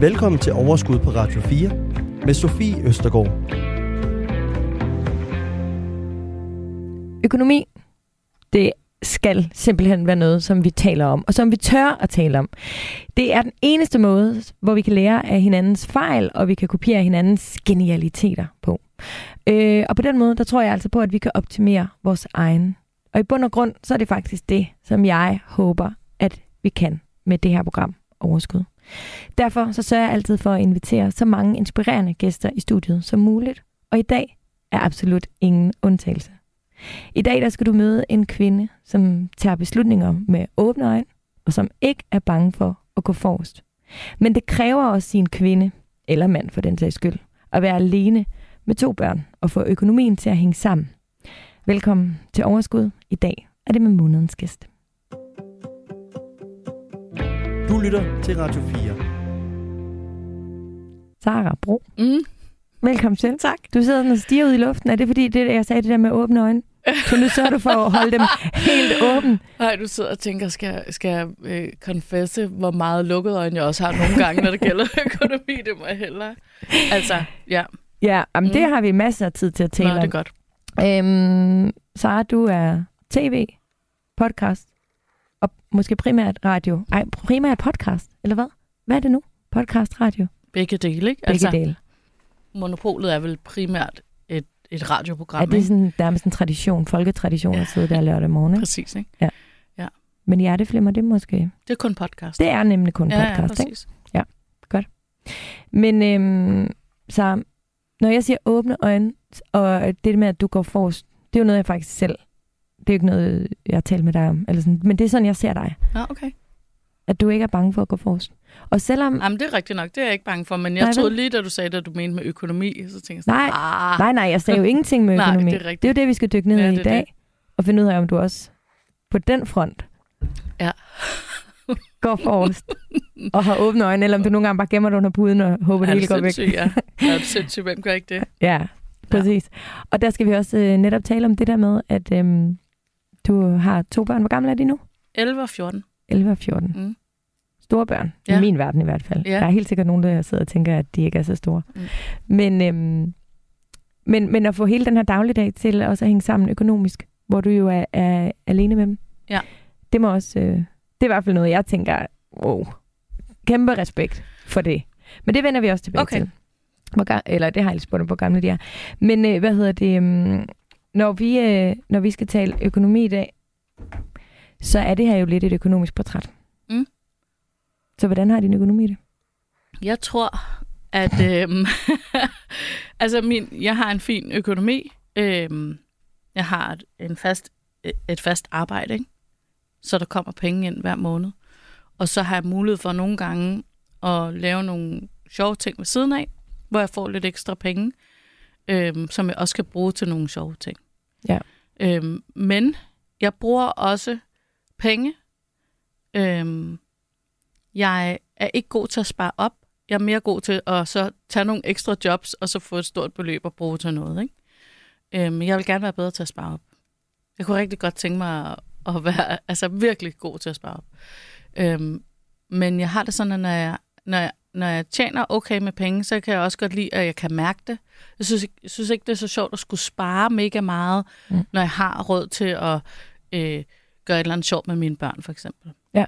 Velkommen til Overskud på Radio 4 med Sofie Østergaard. Økonomi, det skal simpelthen være noget, som vi taler om, og som vi tør at tale om. Det er den eneste måde, hvor vi kan lære af hinandens fejl, og vi kan kopiere hinandens genialiteter på. Øh, og på den måde, der tror jeg altså på, at vi kan optimere vores egen. Og i bund og grund, så er det faktisk det, som jeg håber, at vi kan med det her program Overskud. Derfor så sørger jeg altid for at invitere så mange inspirerende gæster i studiet som muligt. Og i dag er absolut ingen undtagelse. I dag der skal du møde en kvinde, som tager beslutninger med åbne øjne, og som ikke er bange for at gå forrest. Men det kræver også sin kvinde, eller mand for den sags skyld, at være alene med to børn og få økonomien til at hænge sammen. Velkommen til Overskud. I dag er det med månedens gæst. Du lytter til Radio 4. Sara Bro. Mm. Velkommen til. Tak. Du sidder sådan og stiger ud i luften. Er det fordi, det, jeg sagde det der med åbne øjne? Så nu sørger du for at holde dem helt åbne. Nej, du sidder og tænker, skal, skal jeg øh, confesse, hvor meget lukket øjne jeg også har nogle gange, når det gælder økonomi? Det må jeg hellere. Altså, ja. Ja, jamen, mm. det har vi masser af tid til at tale Nå, om. det er godt. Øhm, Sara, du er tv, podcast og måske primært radio. Ej, primært podcast, eller hvad? Hvad er det nu? Podcast, radio? Begge dele, ikke? Begge altså, dele. Monopolet er vel primært et, et radioprogram, Er det ikke? sådan, der er sådan en tradition, folketradition Ja. at sidde der lørdag morgen? Ikke? Præcis, ikke? Men hjerteflimmer, det er måske... Det er kun podcast. Det er nemlig kun ja, ja, podcast, ikke? præcis. Men øhm, så når jeg siger åbne øjne, og det med, at du går forrest, det er jo noget, jeg faktisk selv... Det er ikke noget, jeg har talt med dig om. Eller sådan, men det er sådan, jeg ser dig. Ja, okay. At du ikke er bange for at gå forrest. Og selvom... Jamen, det er rigtigt nok. Det er jeg ikke bange for. Men jeg Nej, troede lige, da du sagde det, at du mente med økonomi, så tænkte jeg sådan, Nej, ah, Nej, nej, jeg sagde jo ingenting med Nej, økonomi. det er rigtigt. det er jo det, vi skal dykke ned Ja, i det i er dag. Og finde ud af, om du også på den front Ja. går forrest og har åbne øjne, eller om du nogle gange bare gemmer dig under puden og håber, det er hele går væk. ja. Er du sindssyg? Hvem gør ikke det? Ja, præcis. Og der skal vi også øh, netop tale om det der med, at øhm, du har to børn. Hvor gamle er de nu? 11 og 14. 11 og 14. Mm. Store børn, ja. I min verden i hvert fald. Ja. Der er helt sikkert nogen, der sidder og tænker, at de ikke er så store. Mm. Men, øhm, men, men at få hele den her dagligdag til også at hænge sammen økonomisk, hvor du jo er, er alene med dem, Ja. det må også, øh, det er i hvert fald noget, jeg tænker, wow, kæmpe respekt for det. Men det vender vi også tilbage Okay. til. Hvor, eller det har jeg lige spurgt om, hvor gamle de er. Men øh, hvad hedder det, øhm, når, vi, øh, når vi skal tale økonomi i dag, så er det her jo lidt et økonomisk portræt. Mm. Så hvordan har din økonomi det? Jeg tror, at øhm, altså min, jeg har en fin økonomi. Øhm, jeg har et, en fast, et fast arbejde, ikke? så der kommer penge ind hver måned. Og så har jeg mulighed for nogle gange at lave nogle sjove ting ved siden af, hvor jeg får lidt ekstra penge, øhm, som jeg også kan bruge til nogle sjove ting. Ja. Øhm, men jeg bruger også penge. Øhm, jeg er ikke god til at spare op. Jeg er mere god til at så tage nogle ekstra jobs, og så få et stort beløb at bruge til noget. Ikke? Øhm, jeg vil gerne være bedre til at spare op. Jeg kunne rigtig godt tænke mig at, at være altså, virkelig god til at spare op. Øhm, men jeg har det sådan, at når jeg, når, jeg, når jeg tjener okay med penge, så kan jeg også godt lide, at jeg kan mærke det. Jeg synes, ikke- jeg synes ikke, det er så sjovt at skulle spare mega meget, Mm. når jeg har råd til at øh, gøre et eller andet sjovt med mine børn, for eksempel. Ja.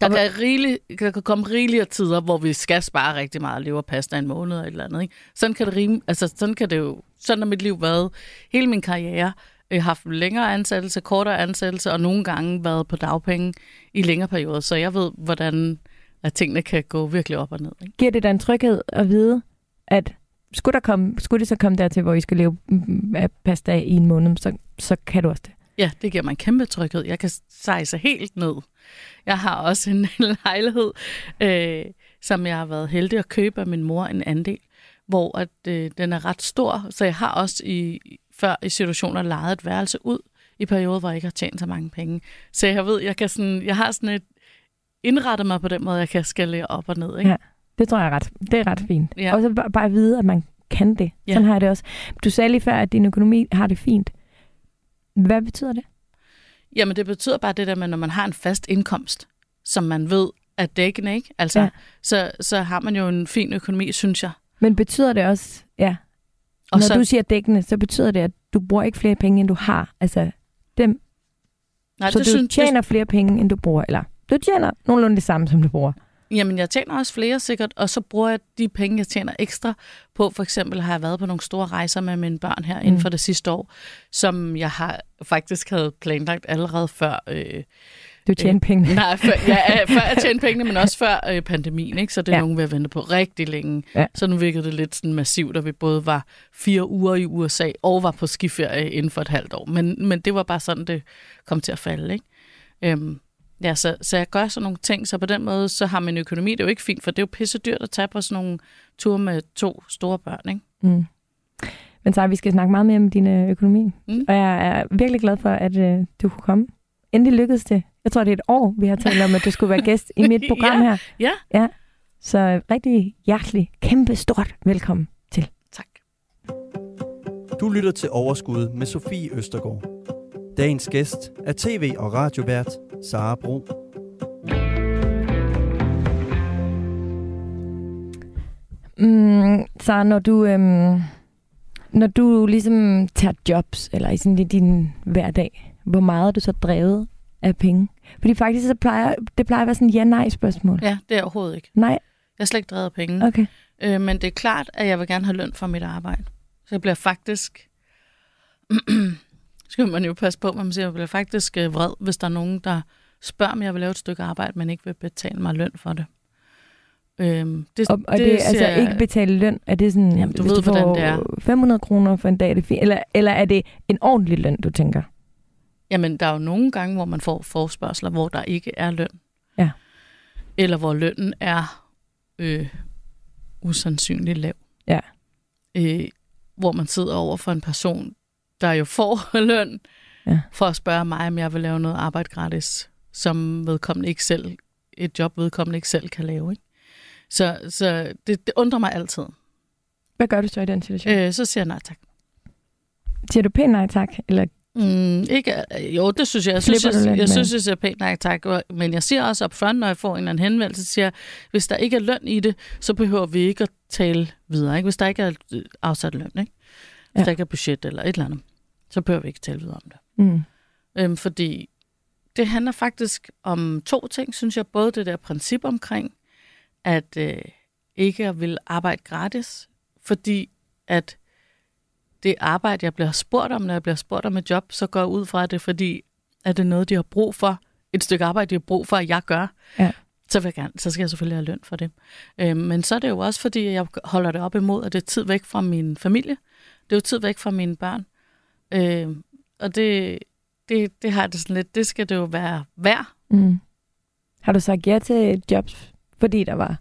Der Og kan, rigelig, der kan komme rigeligere tider, hvor vi skal spare rigtig meget og leve af pasta en måned eller et eller andet. Ikke? Sådan kan det rime, altså sådan kan det jo, sådan har mit liv været. Hele min karriere jeg har haft længere ansættelse, kortere ansættelse, og nogle gange været på dagpenge i længere perioder, så jeg ved, hvordan at tingene kan gå virkelig op og ned. Ikke? Giver det dig en tryghed at vide, at skulle, der komme, skulle det så komme dertil, hvor I skal leve mm, af pasta i en måned, så, så kan du også det? Ja, det giver mig en kæmpe tryghed. Jeg kan sejse helt ned. Jeg har også en lejlighed, øh, som jeg har været heldig at købe af min mor en andel, hvor at, øh, den er ret stor, så jeg har også i, før i situationer lejet et værelse ud i perioder, hvor jeg ikke har tjent så mange penge. Så jeg ved, jeg, kan sådan, jeg har sådan et indrettet mig på den måde, jeg kan skalere op og ned. Ikke? Ja. Det tror jeg er ret, det er ret fint. Ja. Og så bare, bare vide, at man kan det. Ja. Sådan har jeg det også. Du sagde lige før, at din økonomi har det fint. Hvad betyder det? Jamen, det betyder bare det der med, når man har en fast indkomst, som man ved er dækkende, ikke? Altså, Ja. så, så har man jo en fin økonomi, synes jeg. Men betyder det også, ja, Og når så, du siger dækkende, så betyder det, at du bruger ikke flere penge, end du har. Altså, dem, nej, så det du synes, tjener flere penge, end du bruger. Eller du tjener nogenlunde det samme, som du bruger. Jamen, jeg tjener også flere sikkert, og så bruger jeg de penge, jeg tjener ekstra på. For eksempel har jeg været på nogle store rejser med mine børn her mm. inden for det sidste år, som jeg har faktisk havde planlagt allerede før... Øh, Du tjener penge. Nej, før, ja, øh, før jeg tjente pengene, men også før øh, pandemien, ikke? så det er ja. nogen, vi har ventet på rigtig længe. Ja. Så nu virkede det lidt sådan massivt, at vi både var fire uger i USA og var på skiferie inden for et halvt år. Men, men det var bare sådan, det kom til at falde. Ikke? Øhm, ja, så, så jeg gør sådan nogle ting, så på den måde, så har min økonomi det er jo ikke fint, for det er jo pisse dyrt at tage på sådan nogle ture med to store børn. Ikke? Mm. Men så vi skal snakke meget mere om din øh, økonomi. Mm. Og jeg er virkelig glad for, at øh, du kunne komme. Endelig lykkedes det. Jeg tror, det er et år, vi har talt om, at du skulle være gæst i mit program Ja, her. ja. ja. Så rigtig hjertelig, kæmpe stort velkommen til. Tak. Du lytter til Overskud med Sofie Østergaard. Dagens gæst er tv- og radiovært Sara Bro. Mm, så når du, øhm, når du ligesom tager jobs, eller i sådan i din hverdag, hvor meget er du så drevet af penge? Fordi faktisk så plejer, det plejer at være sådan et ja-nej-spørgsmål. Ja, det er overhovedet ikke. Nej, Jeg er slet ikke drevet af penge. okay. Øh, men det er klart, at jeg vil gerne have løn for mit arbejde. Så jeg bliver faktisk... skal man jo passe på, man siger. Jeg bliver faktisk øh, vred, hvis der er nogen, der spørger, om jeg vil lave et stykke arbejde, men ikke vil betale mig løn for det. Øhm, det, Og, og det, det altså jeg- ikke betale løn, er det sådan, Jamen, du hvis ved, du får det er. 500 kroner for en dag, er det fint? Eller, eller er det en ordentlig løn, du tænker? Jamen, der er jo nogle gange, hvor man får forspørgseler, hvor der ikke er løn. Ja. Eller hvor lønnen er øh, usandsynligt lav. Ja. Øh, hvor man sidder over for en person, der jo får løn, Ja. for at spørge mig, om jeg vil lave noget arbejde gratis, som vedkommende ikke selv, et job vedkommende ikke selv kan lave. Ikke? Så, så det, det undrer mig altid. Hvad gør du så i den situation? Øh. Så siger jeg nej tak. Siger du pænt nej tak? Eller Mm, ikke, øh, jo, det synes jeg. Jeg synes, jeg, jeg, synes, jeg siger pænt nej tak. Men jeg siger også up front, når jeg får en eller anden henvendelse, siger jeg, hvis der ikke er løn i det, så behøver vi ikke at tale videre. Ikke? Hvis der ikke er øh, afsat løn, ikke? hvis ja. der ikke er budget eller et eller andet, så behøver vi ikke tale videre om det. mm. Øhm, fordi det handler faktisk om to ting, synes jeg. Både det der princip omkring, at øh, ikke at vil arbejde gratis, fordi at det arbejde, jeg bliver spurgt om, når jeg bliver spurgt om et job, så går jeg ud fra det, fordi at det er noget, de har brug for. Et stykke arbejde, de har brug for, at jeg gør. Ja. Så, vil jeg gerne, så skal jeg selvfølgelig have løn for det. Øhm, men så er det jo også, fordi jeg holder det op imod, at det er tid væk fra min familie. Det er jo tid væk fra mine børn. Øhm, og det, det, det har det sådan lidt, det skal det jo være værd. Mm. Har du sagt ja til jobs, fordi der var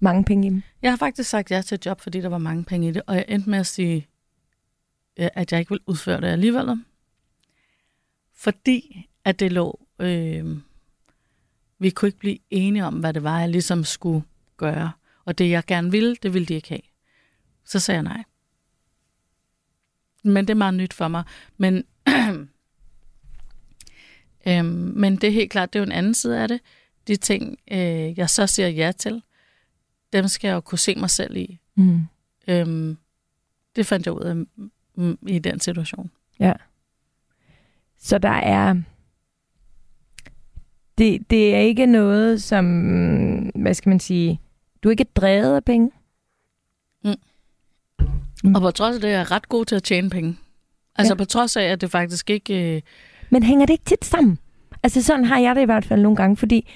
mange penge i dem? Jeg har faktisk sagt ja til et job, fordi der var mange penge i det, og jeg endte med at sige, øh, at jeg ikke vil udføre det alligevel. Fordi at det lå, øh, vi kunne ikke blive enige om, hvad det var, jeg ligesom skulle gøre. Og det, jeg gerne ville, det ville de ikke have. Så sagde jeg nej. Men det er meget nyt for mig. Men, øhm, men det er helt klart, det er jo en anden side af det. De ting, øh, jeg så siger ja til, dem skal jeg jo kunne se mig selv i. Mm. Øhm, det fandt jeg ud af mm, i den situation. Så der er... Det, det er ikke noget, som... Hvad skal man sige? Du er ikke drevet af penge? Mm. Og på trods af det, er jeg ret god til at tjene penge. Altså Ja. på trods af, at det faktisk ikke... Øh, Men hænger det ikke tit sammen? Altså sådan har jeg det i hvert fald nogle gange, fordi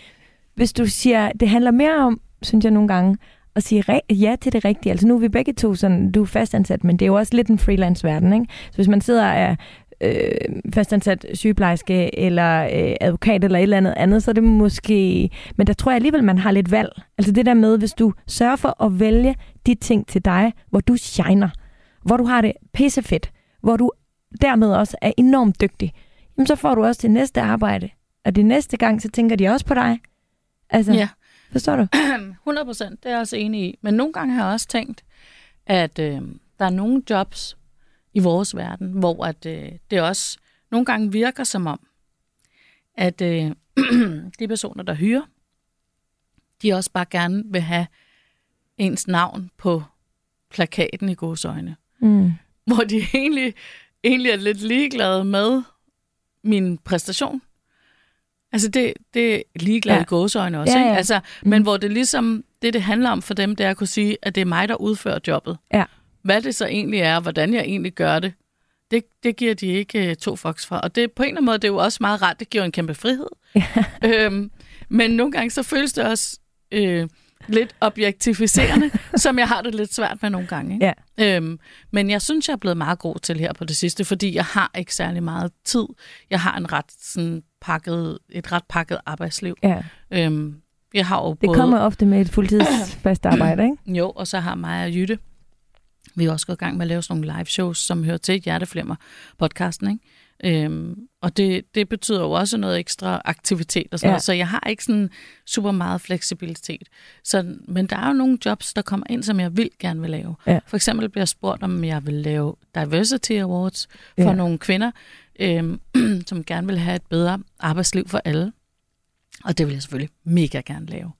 hvis du siger, det handler mere om, synes jeg nogle gange, at sige ja til det rigtige. Altså nu er vi begge to sådan, du er fastansat, men det er jo også lidt en freelance-verden, ikke? Så hvis man sidder og er øh, fastansat sygeplejerske eller øh, advokat eller et eller andet andet, så er det måske... Men der tror jeg alligevel, man har lidt valg. Altså det der med, hvis du sørger for at vælge de ting til dig, hvor du shiner, hvor du har det pissefedt, hvor du dermed også er enormt dygtig, jamen så får du også det næste arbejde. Og det næste gang, så tænker de også på dig. Altså, ja, forstår du? 100 procent, det er jeg også enig i. Men nogle gange har jeg også tænkt, at øh, der er nogle jobs i vores verden, hvor at, øh, det også nogle gange virker som om, at øh, de personer, der hyrer, de også bare gerne vil have ens navn på plakaten i godsøjne. Mm. Hvor de egentlig, egentlig er lidt ligeglade med min præstation. Altså det, det er ligeglade Ja. i gåsøjne også. Ja, Ikke? ja. Altså, Mm. Men hvor det ligesom, det det handler om for dem, det er at kunne sige, at det er mig, der udfører jobbet. Ja. Hvad det så egentlig er, og hvordan jeg egentlig gør det, det, det giver de ikke uh, to fox fra. Og det på en eller anden måde, det er jo også meget rart, det giver en kæmpe frihed. Ja. Øhm, men nogle gange så føles det også øh, lidt objektificerende, som jeg har det lidt svært med nogle gange. Ikke? Ja. Øhm, men jeg synes, jeg er blevet meget god til her på det sidste, fordi jeg har ikke særlig meget tid. Jeg har en ret sådan pakket, et ret pakket arbejdsliv. Ja. Øhm, jeg har jo Det både, kommer ofte med et fuldtidsfast arbejde, ikke? Jo, og så har mig og Jytte, vi er også gået i gang med at lave sådan nogle live shows, som hører til Hjerteflimmer podcasten, ikke? Øhm, og det, det betyder jo også noget ekstra aktivitet og sådan Ja. noget, så jeg har ikke sådan super meget fleksibilitet. Så, men der er jo nogle jobs, der kommer ind, som jeg vil gerne vil lave. Ja. For eksempel bliver jeg spurgt, om jeg vil lave Diversity Awards for Ja. nogle kvinder, øhm, som gerne vil have et bedre arbejdsliv for alle. Og det vil jeg selvfølgelig mega gerne lave.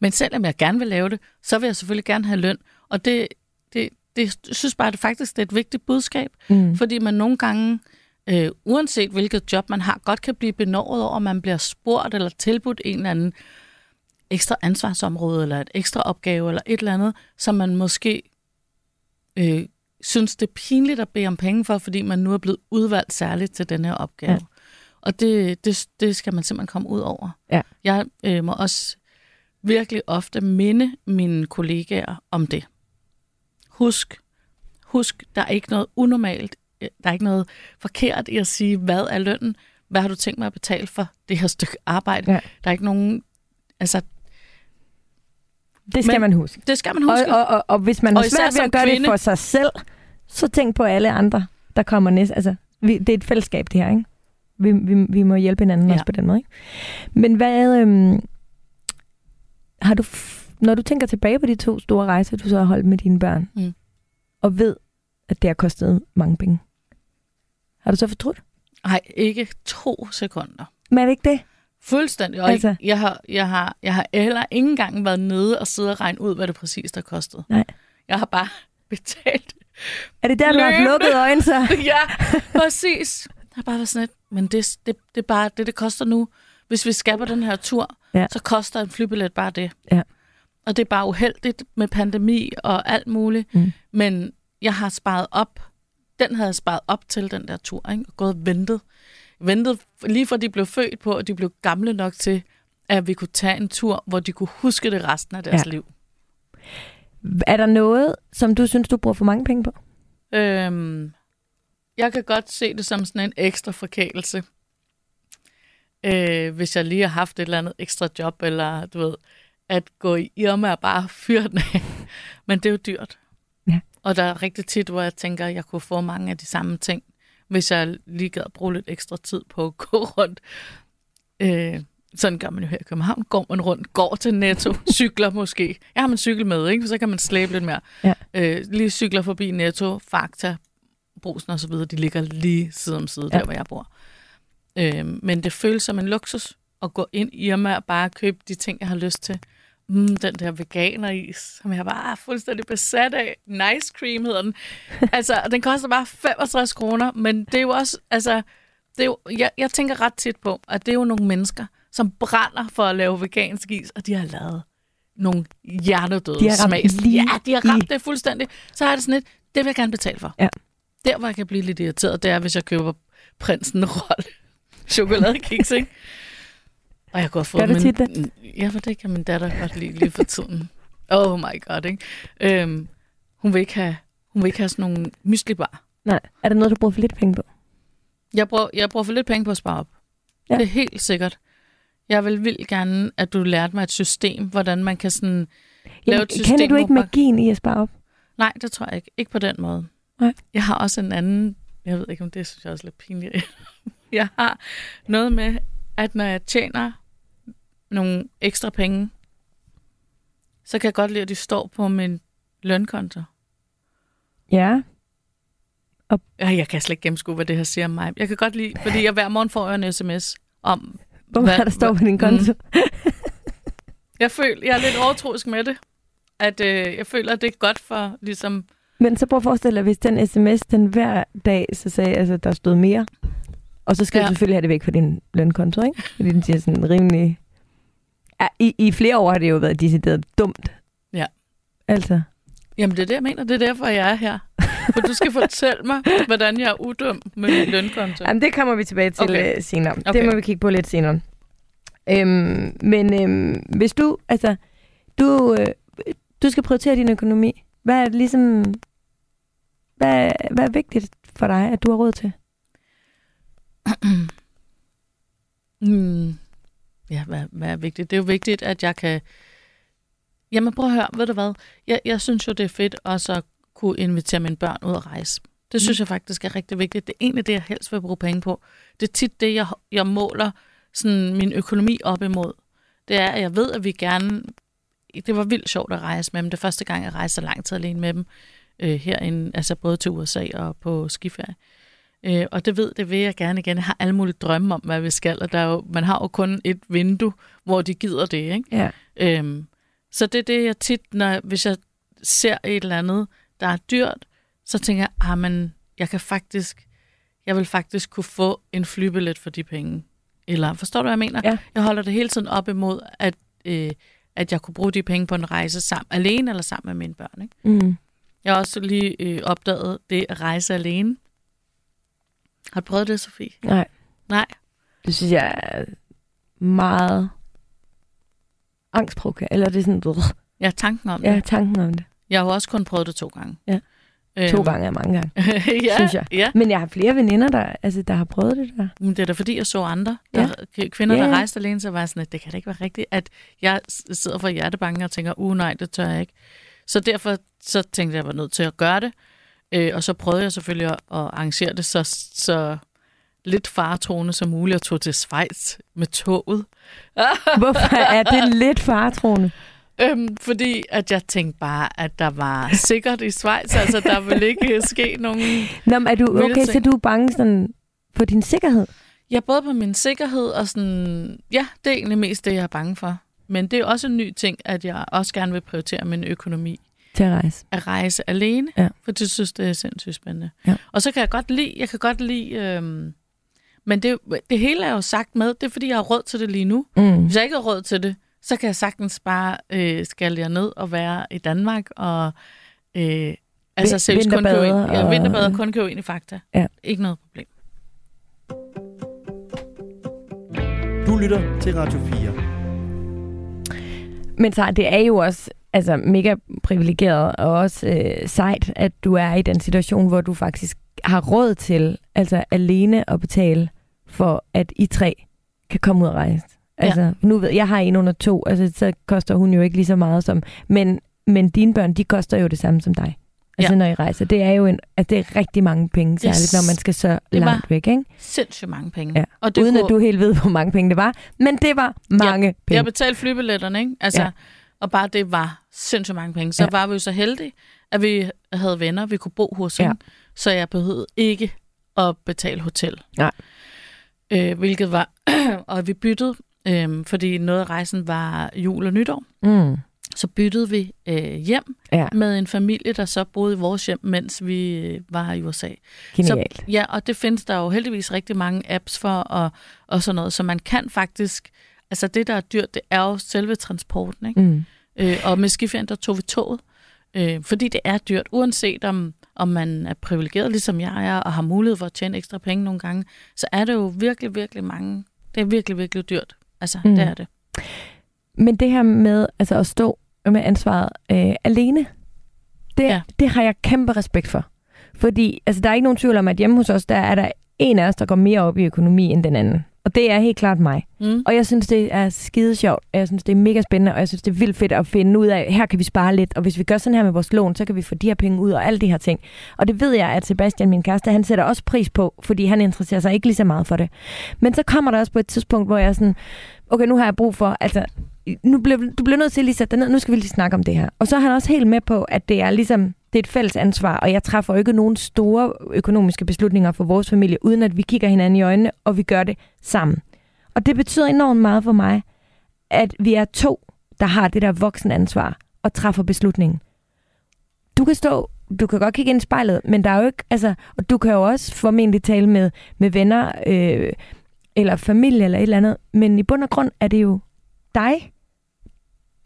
Men selvom jeg gerne vil lave det, så vil jeg selvfølgelig gerne have løn. Og det, det, det synes bare, at det faktisk det er et vigtigt budskab, Mm. fordi man nogle gange, øh, uanset hvilket job man har, godt kan blive benådet over, at man bliver spurgt eller tilbudt en eller anden ekstra ansvarsområde, eller et ekstra opgave, eller et eller andet, som man måske øh, synes, det er pinligt at bede om penge for, fordi man nu er blevet udvalgt særligt til den her opgave. Ja. Og det, det, det skal man simpelthen komme ud over. Ja. Jeg øh, må også virkelig ofte minde mine kollegaer om det. Husk, husk, der er ikke noget unormalt, der er ikke noget forkert i at sige, hvad er lønnen? Hvad har du tænkt mig at betale for det her stykke arbejde? Ja. Der er ikke nogen, altså, Det skal Men- man huske. det skal man Og, huske. og, og, og hvis man har Og svært ved at gøre kvinde. det for sig selv, så tænk på alle andre, der kommer næst. Altså, vi, det er et fællesskab, det her, ikke? Vi, vi, vi må hjælpe hinanden ja. Også på den måde, ikke? Men hvad... Øhm, har du, når du tænker tilbage på de to store rejser, du så har holdt med dine børn, Mm. og ved, at det har kostet mange penge, har du så fortrudt? Nej, ikke to sekunder. Men er det ikke det? Fuldstændig. Og Altså- jeg, har, jeg, har, jeg har heller ikke engang været nede og sidde og regne ud, hvad det præcis har kostet. Nej. Jeg har bare betalt. Er det der, du har lukket øjnene så? ja, præcis. Jeg har bare været sådan lidt, men det, det, det er bare det, det koster nu. Hvis vi skal på den her tur, ja. så koster en flybillet bare det. Ja. Og det er bare uheldigt med pandemi og alt muligt. Mm. Men jeg har sparet op. Den havde jeg sparet op til den der tur, ikke? og gået og ventet. Ventet lige fra de blev født på, og de blev gamle nok til, at vi kunne tage en tur, hvor de kunne huske det resten af deres Ja. ja. liv. Er der noget, som du synes, du bruger for mange penge på? Øhm, jeg kan godt se det som sådan en ekstra forkælelse. Øh, hvis jeg lige har haft et eller andet ekstra job, eller du ved, at gå i Irma og bare fyre den af. Men det er jo dyrt. Og der er rigtig tit, hvor jeg tænker, at jeg kunne få mange af de samme ting, hvis jeg lige gad bruge lidt ekstra tid på at gå rundt. Øh, sådan gør man jo her i København. Går man rundt, går til Netto, cykler måske. Jeg har min cykel med, ikke? så kan man slæbe lidt mere. Ja. Øh, lige cykler forbi Netto, Fakta, Brusen og så videre. De ligger lige side om side, Ja. der hvor jeg bor. Øh, men det føles som en luksus at gå ind i Irma og bare købe de ting, jeg har lyst til. Mm, den der veganeris, som jeg bare er fuldstændig besat af. Nice cream hedder den. altså, den koster bare 65 kroner, men det er jo også, altså, det er jo, jeg, jeg tænker ret tit på, at det er jo nogle mennesker, som brænder for at lave vegansk is, og de har lavet nogle hjernedøde De smags. lige Ja, de har ramt i- det fuldstændig. Så har det sådan lidt, det vil jeg gerne betale for. Ja. Der, hvor jeg kan blive lidt irriteret, det er, hvis jeg køber prinsen rolle chokoladekiks, ikke? Og jeg kunne have fået Gør du tit det? Ja, for det kan min datter godt lide lige for tiden. Oh my god, ikke? Øhm, hun, vil ikke have, hun vil ikke have sådan nogle myslibar. Nej. Er der noget, du bruger for lidt penge på? Jeg bruger, jeg bruger for lidt penge på at spare op. Ja. Det er helt sikkert. Jeg vil vildt gerne, at du lærte mig et system, hvordan man kan sådan... Lave et system, kender du ikke magien i at spare op? Nej, det tror jeg ikke. Ikke på den måde. Nej. Jeg har også en anden... Jeg ved ikke, om det synes jeg også er lidt pinligt. jeg har noget med, at når jeg tjener nogle ekstra penge, så kan jeg godt lide, at de står på min lønkonto. Ja. Ja, jeg kan slet ikke gennemskue, hvad det her siger om mig. Jeg kan godt lide, fordi jeg hver morgen får en sms om, Hvor Hvad- der står på din konto. Jeg føler, jeg er lidt overtroisk med det. At øh, jeg føler, at det er godt for ligesom... Men så prøv at forestille dig, hvis den sms, den hver dag, så sagde, altså, der stod mere. Og så skal. Ja. du selvfølgelig have det væk fra din lønkonto, ikke? Fordi den siger sådan rimelig... I, I flere år har det jo været decideret dumt. Ja. Altså. Jamen, det er det, jeg mener. Det er derfor, jeg er her. For du skal fortælle mig, hvordan jeg er udum med min lønkonto. Jamen, det kommer vi tilbage til Okay. okay. senere. Okay. Det må vi kigge på lidt senere. Øhm, men øhm, hvis du, altså, du, øh, du skal prioritere din økonomi. Hvad er det ligesom, hvad, hvad er vigtigt for dig, at du har råd til? Hmm. Ja, hvad, hvad er vigtigt? Det er jo vigtigt, at jeg kan... Jamen prøv at høre, ved du hvad? Jeg, jeg synes jo, det er fedt også at kunne invitere mine børn ud at rejse. Det synes jeg faktisk er rigtig vigtigt. Det er egentlig det, jeg helst vil bruge penge på. Det er tit det, jeg, jeg måler sådan min økonomi op imod. Det er, at jeg ved, at vi gerne... Det var vildt sjovt at rejse med dem. Det er første gang, jeg rejste så lang tid alene med dem. Øh, herinde, altså både til USA og på skiferie. Øh, og det ved, det vil jeg gerne igen. Jeg har alle mulige drømme om, hvad vi skal, og der er jo, man har jo kun et vindue, hvor de gider det, ikke? Ja. Øhm, så det er det, jeg tit, når, hvis jeg ser et eller andet, der er dyrt, så tænker jeg, ah, men jeg kan faktisk, jeg vil faktisk kunne få en flybillet for de penge. Eller, forstår du, hvad jeg mener? Ja. Jeg holder det hele tiden op imod, at, øh, at jeg kunne bruge de penge på en rejse sammen, alene eller sammen med mine børn. Ikke? Mm. Jeg har også lige øh, opdaget det at rejse alene. Har du prøvet det, Sofie? Nej, Nej. det synes jeg er meget angstprovokerende. Eller det er sådan, Jeg har tanken om ja, det. tanken om det. Jeg har jo også kun prøvet det to gange. Ja. Øhm, To gange er mange gange. ja, synes jeg. Ja, Men jeg har flere veninder, der, altså, der har prøvet det der. men det er da fordi, jeg så andre der, ja. kvinder, Ja, der ja. rejste alene, så var jeg sådan, at det kan da ikke være rigtigt, at jeg sidder for hjertebanken og tænker, uh nej, det tør jeg ikke. Så derfor så tænkte jeg, at jeg var nødt til at gøre det. Øh, og så prøvede jeg selvfølgelig at, at arrangere det så, så lidt faretroende som muligt, og tog til Schweiz med toget. Hvorfor er det lidt faretroende? Øhm, fordi at jeg tænkte bare, at der var sikkert i Schweiz, altså der ville ikke ske nogen... Nå, men er du, okay, så ting. du er bange sådan for din sikkerhed? Ja, både på min sikkerhed og sådan... Ja, det er egentlig mest det, jeg er bange for. Men det er også en ny ting, at jeg også gerne vil prioritere min økonomi Til at rejse. at rejse alene, Ja. for det synes det er sindssygt spændende. Ja. Og så kan jeg godt lide, jeg kan godt lide, øhm, men det, det hele er jo sagt med, det er fordi, jeg har råd til det lige nu. Mm. Hvis jeg ikke har råd til det, så kan jeg sagtens bare øh, skalle jer ned og være i Danmark og øh, altså selv kun købe ind. Ja, og- vinterbade og kun købe ind i Fakta. Ja. Ikke noget problem. Du lytter til Radio 4. Men så det er jo også altså, mega privilegeret og også øh, sejt, at du er i den situation, hvor du faktisk har råd til altså alene at betale for, at I tre kan komme ud og rejse. Altså, ja. nu ved jeg har en under to, altså så koster hun jo ikke lige så meget som, men, men dine børn, de koster jo det samme som dig. Altså Ja. når I rejser. Det er jo en, altså, det er rigtig mange penge, særligt Yes. når man skal så Det langt væk, ikke? Sindssygt mange penge. Ja. Og det Uden kunne, at du helt ved, hvor mange penge det var. Men det var mange Jeg penge. betalte flybilletterne, ikke? Altså, Ja. Og bare det var sindssygt mange penge. Så ja. var vi jo så heldige, at vi havde venner, vi kunne bo hos Ja. hende. Så jeg behøvede ikke at betale hotel. Nej. Øh, hvilket var... og vi byttede, øh, fordi noget af rejsen var jul og nytår. Mm. Så byttede vi øh, hjem Ja, med en familie, der så boede i vores hjem, mens vi øh, var i USA. genialt. Så, ja, og det findes der jo heldigvis rigtig mange apps for, og, og sådan noget, så man kan faktisk... Altså det, der er dyrt, det er jo selve transporten, ikke? Mm. Øh, og med skiferien, der tog vi toget, øh, fordi det er dyrt, uanset om, om man er privilegeret, ligesom jeg er, og har mulighed for at tjene ekstra penge nogle gange, så er det jo virkelig, virkelig mange... Det er virkelig, virkelig dyrt. Altså, Mm. det er det. Men det her med altså at stå med ansvaret øh, alene, det. Ja. det har jeg kæmpe respekt for. Fordi altså, der er ikke nogen tvivl om, at hjemme hos os, der er der en af os, der går mere op i økonomi end den anden. Og det er helt klart mig. Mm. Og jeg synes, det er skide sjovt. og Jeg synes, det er mega spændende, og jeg synes, det er vildt fedt at finde ud af, her kan vi spare lidt, og hvis vi gør sådan her med vores lån, så kan vi få de her penge ud, og alle de her ting. Og det ved jeg, at Sebastian, min kæreste, han sætter også pris på, fordi han interesserer sig ikke lige så meget for det. Men så kommer der også på et tidspunkt, hvor jeg er sådan, okay, nu har jeg brug for, altså, nu bliver, du bliver nødt til lige at sætte dig ned, nu skal vi lige snakke om det her. Og så er han også helt med på, at det er ligesom, det er et fælles ansvar, og jeg træffer ikke nogen store økonomiske beslutninger for vores familie, uden at vi kigger hinanden i øjnene, og vi gør det sammen. Og det betyder enormt meget for mig, at vi er to, der har det der voksenansvar og træffer beslutningen. Du kan stå, du kan godt kigge ind i spejlet, men der er jo ikke, altså, og du kan jo også formentlig tale med, med venner, øh, eller familie, eller et eller andet, men i bund og grund er det jo dig,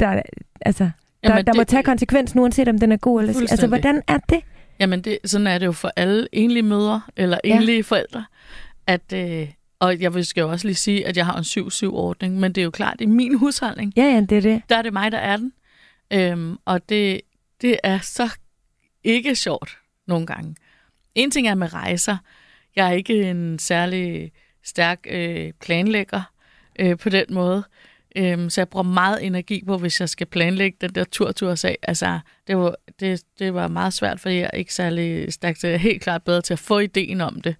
der, altså, Jamen, der må det- tage konsekvensen, uanset om den er god eller skidt. Altså, hvordan er det? Jamen, det, sådan er det jo for alle enlige mødre eller enlige ja. forældre. At, øh, og jeg vil skal jo også lige sige, at jeg har en 7-7-ordning, men det er jo klart, i min husholdning, Ja, ja, det er det. der er det mig, der er den. Øhm, og det, det er så ikke sjovt nogle gange. En ting er med rejser. Jeg er ikke en særlig stærk øh, planlægger øh, på den måde. Øhm, så jeg bruger meget energi på, hvis jeg skal planlægge den der tur til USA. Altså, det var, det, det var meget svært, fordi jeg er ikke særlig stærk. til, jeg er helt klart bedre til at få ideen om det.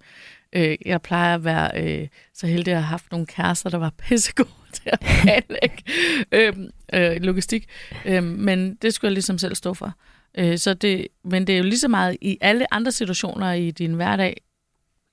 Øh, jeg plejer at være øh, så heldig at have haft nogle kærester, der var pissegode til at planlægge øhm, øh, logistik. Øhm, men det skulle jeg ligesom selv stå for. Øh, så det, men det er jo lige så meget i alle andre situationer i din hverdag,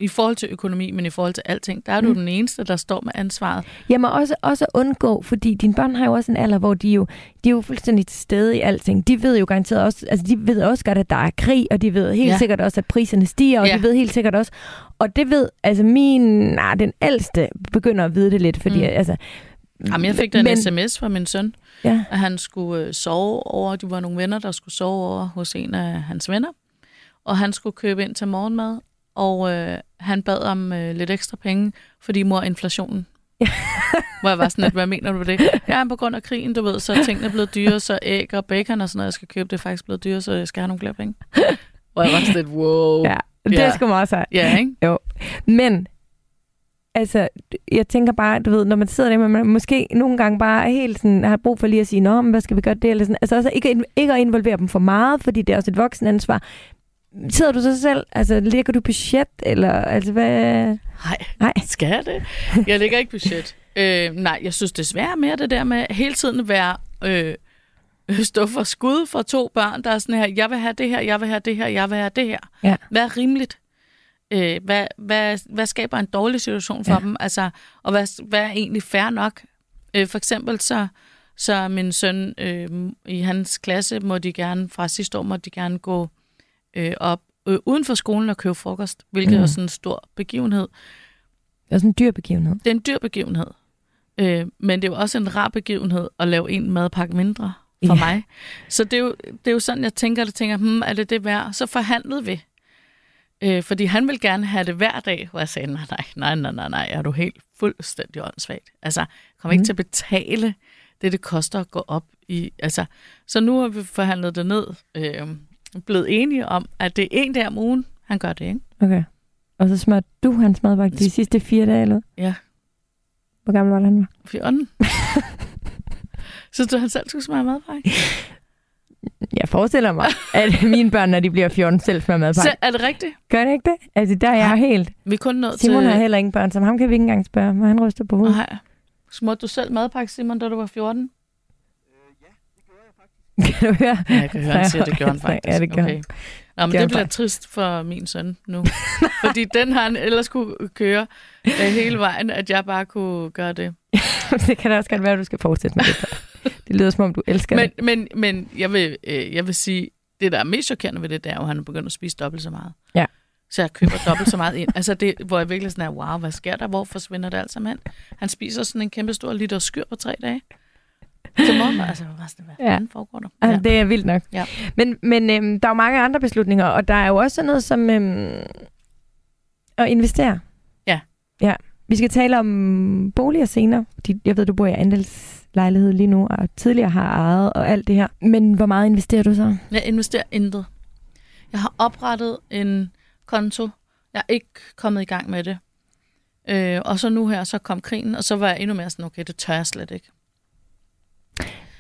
i forhold til økonomi, men i forhold til alting, der er du Mm. den eneste, der står med ansvaret. Jamen også, også undgå, fordi dine børn har jo også en alder, hvor de jo, de er jo fuldstændig til stede i alting. De ved jo garanteret også, altså de ved også godt, at der er krig, og de ved helt Ja. sikkert også, at priserne stiger, og Ja. de ved helt sikkert også, og det ved, altså min, nej, den ældste begynder at vide det lidt, fordi mm. altså... Jamen, jeg fik da en men, sms fra min søn, Ja, at han skulle øh, sove over, de var nogle venner, der skulle sove over hos en af hans venner, og han skulle købe ind til morgenmad, og øh, han bad om øh, lidt ekstra penge, fordi mor inflationen. Hvor jeg var sådan lidt, hvad mener du med det? Ja, på grund af krigen, du ved, så er tingene blevet dyre, så æg og bacon og sådan noget, jeg skal købe, det er faktisk blevet dyre, så jeg skal have nogle flere penge. Hvor jeg var sådan lidt, wow. ja. det Ja. er sgu meget sejt. Ja, ikke? Jo. Men, altså, jeg tænker bare, du ved, når man sidder der, man måske nogle gange bare er helt sådan, har brug for lige at sige, nå, men hvad skal vi gøre det? Eller sådan. Altså også ikke, ikke at involvere dem for meget, fordi det er også et voksenansvar. Sidder du så selv, altså lægger du budget, eller altså hvad? Nej, Nej. skal jeg det? Jeg lægger ikke budget. Øh, nej, jeg synes desværre mere det der med hele tiden være øh, stå for skud for to børn, der er sådan her, jeg vil have det her, jeg vil have det her, jeg vil have det her. Ja. Hvad er rimeligt? Øh, hvad, hvad, hvad skaber en dårlig situation for Ja. dem? Altså, og hvad, hvad er egentlig fair nok? Øh, for eksempel så, så min søn øh, i hans klasse må de gerne, fra sidste år må de gerne gå øh, op øh, uden for skolen og købe frokost, hvilket Mm. er sådan en stor begivenhed. Det er sådan en dyr begivenhed. Det er en dyr begivenhed. Øh, men det er jo også en rar begivenhed at lave en madpakke mindre for Ja. mig. Så det er, jo, det er jo sådan, jeg tænker, det tænker, hmm, er det det værd? Så forhandlede vi. Øh, fordi han vil gerne have det hver dag, hvor jeg sagde, nej, nej, nej, nej, nej, nej, er du helt fuldstændig åndssvagt. Altså, jeg kommer ikke Mm. til at betale det, det koster at gå op i. Altså, så nu har vi forhandlet det ned, øh, blevet enige om, at det er en dag om ugen, han gør det, ikke? Okay. Og så smørte du hans madpakke de sidste fire dage, eller? Ja. Hvor gammel var det, han var? Fjorten. Synes du, han selv skulle smage madpakke? Jeg forestiller mig, at mine børn, når de bliver 14, selv smører madpakke. Så, er det rigtigt? Gør det ikke det? Altså, der er jeg helt... Vi er kun nået Simon til... har heller ingen børn, så ham kan vi ikke engang spørge, men han ryster på hovedet. Nej. Smurte du selv madpakke, Simon, da du var 14? Kan du høre? Ja, jeg kan høre, han siger, det gjorde han faktisk. Ja, det gjorde okay. Nå, men det bliver trist for min søn nu. Fordi den har han ellers kunne køre øh, hele vejen, at jeg bare kunne gøre det. det kan da også godt være, at du skal fortsætte med det. så. Det lyder som om, du elsker Men, det. men, men jeg, vil, øh, jeg vil sige, det der er mest chokerende ved det, det er jo, at han er begyndt at spise dobbelt så meget. Ja. Så jeg køber dobbelt så meget ind. Altså det, hvor jeg virkelig sådan er, wow, hvad sker der? Hvor forsvinder det alt sammen hen? Han spiser sådan en kæmpe stor liter skyr på tre dage. Til morgenmad. Altså, hvad, hvad Ja. foregår der? Altså, det er vildt nok. Ja. Men, men øhm, der er jo mange andre beslutninger, og der er jo også sådan noget som øhm, at investere. Ja. Ja. Vi skal tale om boliger senere. Jeg ved, du bor i andelslejlighed lige nu, og tidligere har ejet og alt det her. Men hvor meget investerer du så? Jeg investerer intet. Jeg har oprettet en konto. Jeg er ikke kommet i gang med det. Øh, og så nu her, så kom krigen, og så var jeg endnu mere sådan, okay, det tør jeg slet ikke.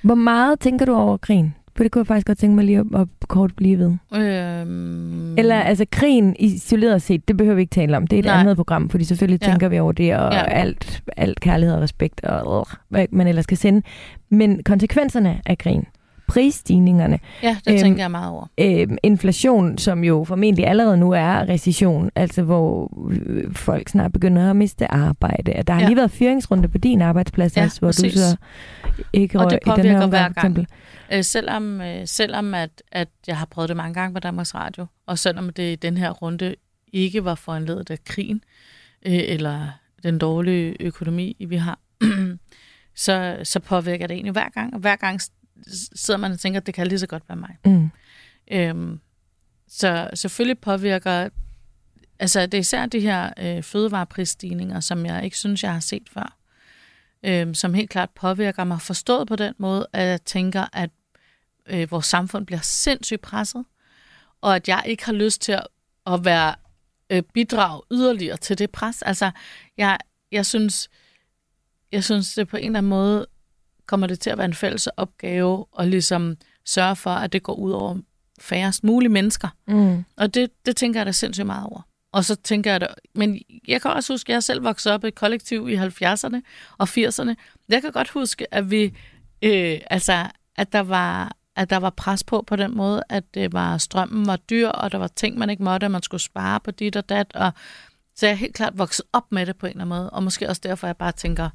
Hvor meget tænker du over krigen? For det kunne jeg faktisk godt tænke mig lige at, at kort blive ved. Øh, Eller altså krigen isoleret set, det behøver vi ikke tale om. Det er et Nej. Andet program, fordi selvfølgelig Ja. tænker vi over det, og Ja. alt, alt kærlighed og respekt, og øh, hvad man ellers kan sende. Men konsekvenserne af krigen, prisstigningerne. Ja, det Øhm, øhm, tænker jeg meget over. Øh, inflation, som jo formentlig allerede nu er recession, altså hvor øh, folk snart begynder at miste arbejde. Der har Ja. lige været fyringsrunde på din arbejdsplads Ja, også, hvor præcis. du så ikke Og røg det i den påvirker her hver omgang, for gang. Øh, selvom øh, selvom at, at jeg har prøvet det mange gange på Danmarks Radio, og selvom det i den her runde ikke var foranledet af krigen, øh, eller den dårlige økonomi, vi har, så, så påvirker det egentlig hver gang. Og hver gang sidder man og tænker, at det kan lige så godt være mig. Mm. Øhm, så selvfølgelig påvirker, altså det er især de her øh, fødevareprisstigninger, som jeg ikke synes, jeg har set før, øhm, som helt klart påvirker mig forstået på den måde, at jeg tænker, at øh, vores samfund bliver sindssygt presset, og at jeg ikke har lyst til at, at være øh, bidrag yderligere til det pres. Altså, jeg, jeg synes, jeg synes, det på en eller anden måde kommer det til at være en fælles opgave at ligesom sørge for, at det går ud over færrest mulige mennesker. Mm. Og det, det tænker jeg da sindssygt meget over. Og så tænker jeg da, men jeg kan også huske, at jeg selv voksede op i et kollektiv i 70'erne og 80'erne. Jeg kan godt huske, at vi, øh, altså, at der var at der var pres på på den måde, at det var, strømmen var dyr, og der var ting, man ikke måtte, og man skulle spare på dit og dat. Og, så jeg er helt klart vokset op med det på en eller anden måde. Og måske også derfor, jeg bare tænker,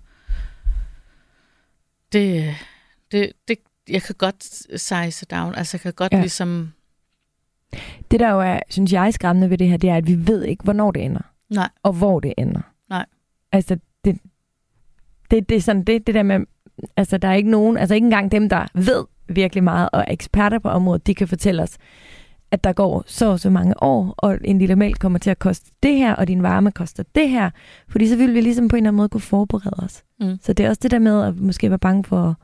det, det, det, jeg kan godt size down. Altså, jeg kan godt Ja. ligesom... Det der jo er, synes jeg, skræmmende ved det her, det er, at vi ved ikke, hvornår det ender. Nej. Og hvor det ender. Nej. Altså, det, det, det er sådan det, det der med, altså der er ikke nogen, altså ikke engang dem, der ved virkelig meget og er eksperter på området, de kan fortælle os, at der går så og så mange år, og en lille mælk kommer til at koste det her, og din varme koster det her, fordi så vil vi ligesom på en eller anden måde kunne forberede os. Mm. Så det er også det der med at måske være bange for,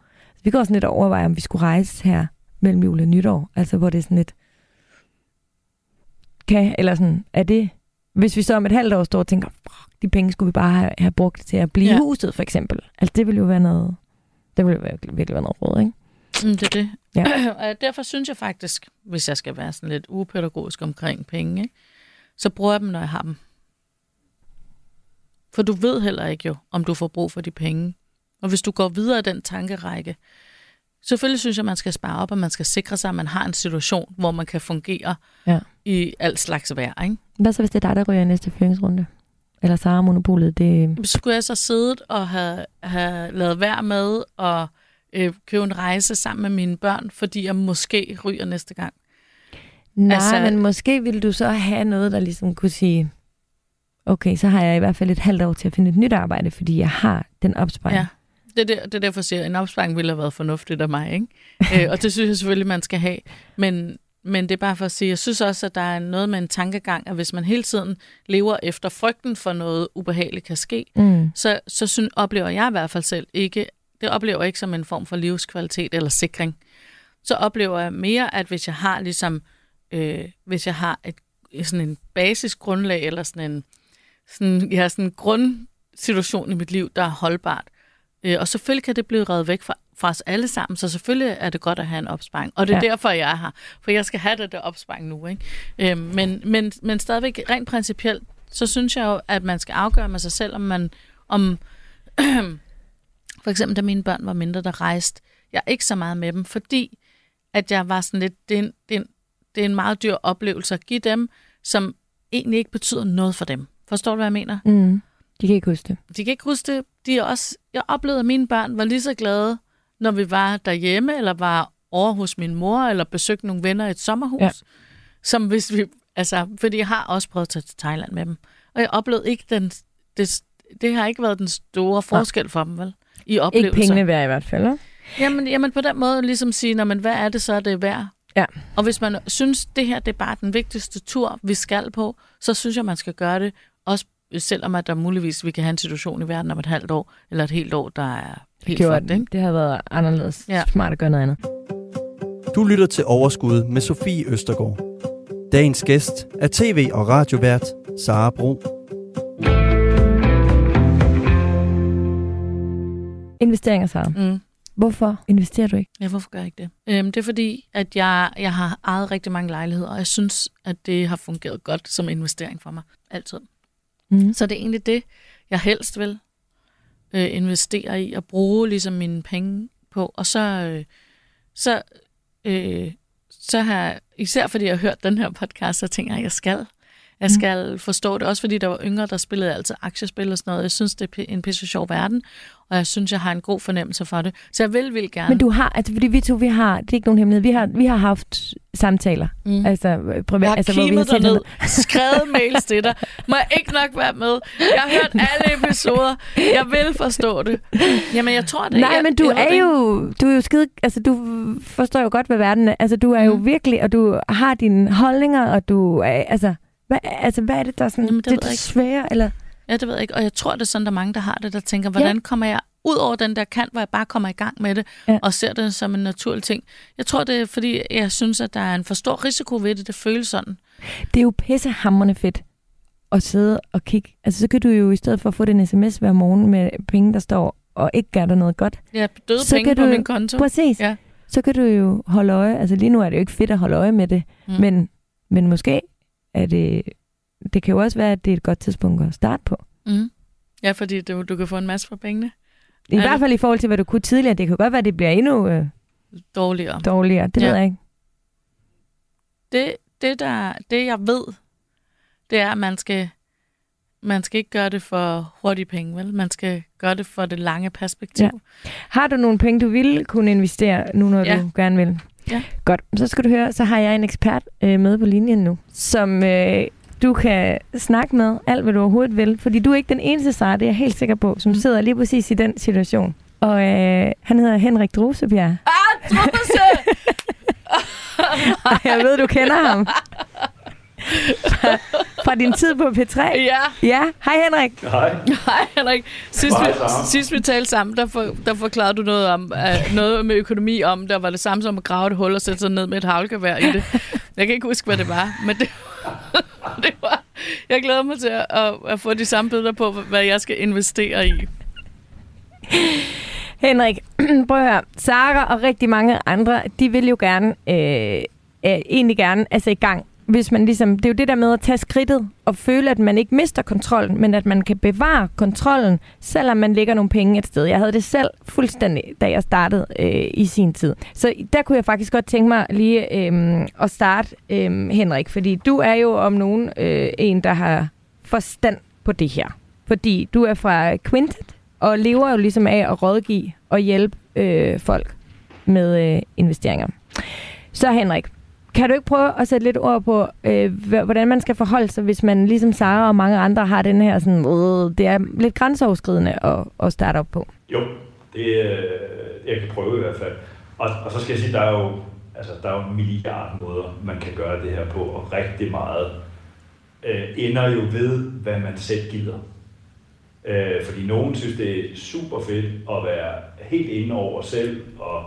vi kan også lidt overveje, om vi skulle rejse her mellem jul og nytår, altså hvor det er sådan lidt, kan, eller sådan, er det, hvis vi så om et halvt år står og tænker, "Fuck, de penge skulle vi bare have, have brugt til at blive ja. Huset, for eksempel. Altså det ville jo være noget, det ville jo virkelig være noget råd, ikke? Mm, det er det. Ja. og derfor synes jeg faktisk, hvis jeg skal være sådan lidt upædagogisk omkring penge, ikke, så bruger jeg dem, når jeg har dem. For du ved heller ikke jo, om du får brug for de penge. Og hvis du går videre i den tankerække, selvfølgelig synes jeg, man skal spare op, og man skal sikre sig, at man har en situation, hvor man kan fungere Ja. i alt slags vejr. Ikke? Hvad så, hvis det er dig, der ryger i næste fyringsrunde? Eller Sara Monopolet, det... Så skulle jeg så siddet og have, have lavet være med at øh, købe en rejse sammen med mine børn, fordi jeg måske ryger næste gang. Nej, Altså- men måske ville du så have noget, der ligesom kunne sige, okay, så har jeg i hvert fald et halvt år til at finde et nyt arbejde, fordi jeg har den opsparing. Ja. Det er, der, det er derfor, jeg siger, at en opsparing ville have været fornuftigt af mig. Ikke? øh, og det synes jeg selvfølgelig, man skal have. Men, men det er bare for at sige, jeg synes også, at der er noget med en tankegang, at hvis man hele tiden lever efter frygten for noget ubehageligt kan ske, Mm. så, så synes, oplever jeg i hvert fald selv ikke, det oplever jeg ikke som en form for livskvalitet eller sikring. Så oplever jeg mere, at hvis jeg har ligesom, øh, hvis jeg har et, sådan en basis grundlag, eller sådan en, sådan, jeg har sådan en grundsituation i mit liv, der er holdbart, øh, og selvfølgelig kan det blive reddet væk fra, fra os alle sammen, så selvfølgelig er det godt at have en opsparing. Og det er ja. derfor, jeg er her. For jeg skal have det der opsparing nu. Ikke? Øh, men, men, men stadigvæk rent principielt, så synes jeg jo, at man skal afgøre med sig selv, om man om for eksempel da mine børn var mindre, der rejste jeg ikke så meget med dem, fordi at jeg var sådan lidt, det er en, det er en, det er en meget dyr oplevelse at give dem, som egentlig ikke betyder noget for dem. Forstår du, hvad jeg mener? Mm. De kan ikke huske det. De kan ikke huske det. De er også, jeg oplevede, at mine børn var lige så glade, når vi var derhjemme, eller var over hos min mor, eller besøgte nogle venner i et sommerhus, Ja. ja. som hvis vi, altså, fordi jeg har også prøvet at tage til Thailand med dem. Og jeg oplevede ikke den, det, det har ikke været den store forskel for dem, vel? I oplevelser. Ikke pengene værd i hvert fald, ikke? Jamen, jamen på den måde ligesom sige, når man, hvad er det så, det er værd? Ja. Og hvis man synes, det her det er bare den vigtigste tur, vi skal på, så synes jeg, man skal gøre det, også selvom at der muligvis vi kan have en situation i verden om et halvt år, eller et helt år, der er helt Gjorde fucked, ikke? det har været anderledes ja. Ja. smart at gøre noget andet. Du lytter til Overskud med Sofie Østergaard. Dagens gæst er tv- og radiovært Sara Bro. Investeringer, Sara. Mm. Hvorfor investerer du ikke? Ja, hvorfor gør jeg ikke det? Øhm, det er fordi, at jeg, jeg har ejet rigtig mange lejligheder, og jeg synes, at det har fungeret godt som investering for mig. Altid. Mm. Så det er egentlig det, jeg helst vil øh, investere i og bruge ligesom mine penge på. Og så, øh, så øh, så har især fordi jeg har hørt den her podcast, så tænker jeg, at jeg skal. Jeg skal mm. forstå det, også fordi der var yngre, der spillede altid aktiespil og sådan noget. Jeg synes, det er en pisse sjov verden, og jeg synes, jeg har en god fornemmelse for det. Så jeg vil, vil gerne. Men du har, altså fordi vi to, vi har, det er ikke nogen hemmelighed, vi har, vi har haft samtaler. Mm. Altså, privat, Jeg har altså, altså, kimet talt dig ned, skrevet mails til dig. Må jeg ikke nok være med? Jeg har hørt alle episoder. Jeg vil forstå det. Jamen, jeg tror det. Nej, jeg, men du er jo, du er jo skide, altså du forstår jo godt, hvad verden er. Altså du er jo Mm. virkelig, og du har dine holdninger, og du er, altså, hvad, altså, hvad er det, der er sådan, Jamen, det det, ikke. svære, eller? Ja, det ved jeg ikke. Og jeg tror, det er sådan, der er mange, der har det, der tænker, hvordan kommer jeg ud over den der kant, hvor jeg bare kommer i gang med det, Ja. ja. og ser det som en naturlig ting. Jeg tror, det er, fordi jeg synes, at der er en for stor risiko ved det. Det føles sådan. Det er jo pissehammerende fedt at sidde og kigge. Altså så kan du jo i stedet for at få den sms hver morgen med penge, der står og ikke gør dig noget godt. Har døde Så penge kan på du- min konto. Præcis. Ja. Så kan du jo holde øje. Altså lige nu er det jo ikke fedt at holde øje med det. Mm. Men, men måske er det... Det kan jo også være, at det er et godt tidspunkt at starte på. Mm. Ja, fordi du, du kan få en masse for pengene. I Er hvert fald i forhold til, hvad du kunne tidligere. Det kan godt være, at det bliver endnu øh, Dårligere. dårligere. Det. Ja. ved jeg ikke. Det, det, der, det, jeg ved, det er, at man skal, man skal ikke gøre det for hurtige penge, vel? Man skal gøre det for det lange perspektiv. Ja. Har du nogle penge, du ville kunne investere, nu når Ja. du gerne vil? Ja. Godt. Så skal du høre, så har jeg en ekspert øh, med på linjen nu, som øh, du kan snakke med alt, hvad du overhovedet vil. Fordi du er ikke den eneste, Sara, det er jeg helt sikker på, som Mm. sidder lige præcis i den situation. Og øh, han hedder Henrik Drosebjerg. Ah, Druse! Og jeg ved, du kender ham. Fra, fra din tid på P3. ja, Ja, hej Henrik. Hej. hej Henrik. Sidst vi, sidst vi talte sammen, der, for, der forklarede du noget, om, uh, noget med økonomi om, der var det samme som at grave et hul og sætte sig ned med et havlgevær i det. Jeg kan ikke huske, hvad det var, men det, det var... Jeg glæder mig til at, at, at få de samme billeder på, hvad jeg skal investere i. Henrik, prøv at høre. Sara og rigtig mange andre, de vil jo gerne, øh, øh, egentlig gerne, altså i gang. Hvis man ligesom, det er jo det der med at tage skridtet og føle, at man ikke mister kontrollen, men at man kan bevare kontrollen, selvom man lægger nogle penge et sted. Jeg havde det selv fuldstændig, da jeg startede øh, i sin tid. Så der kunne jeg faktisk godt tænke mig lige øh, at starte, øh, Henrik, fordi du er jo om nogen øh, en, der har forstand på det her. Fordi du er fra Quintet, og lever jo ligesom af at rådgive og hjælpe øh, folk med øh, investeringer. Så Henrik, kan du ikke prøve at sætte lidt ord på, øh, hvordan man skal forholde sig, hvis man ligesom Sara og mange andre har den her sådan, øh, det er lidt grænseoverskridende at, at starte op på? Jo, det, øh, jeg kan prøve i hvert fald. Og, og så skal jeg sige, der er jo, altså, der er jo milliard måder, man kan gøre det her på, og rigtig meget øh, ender jo ved, hvad man selv gider. Øh, fordi nogen synes, det er super fedt at være helt inde over selv, og,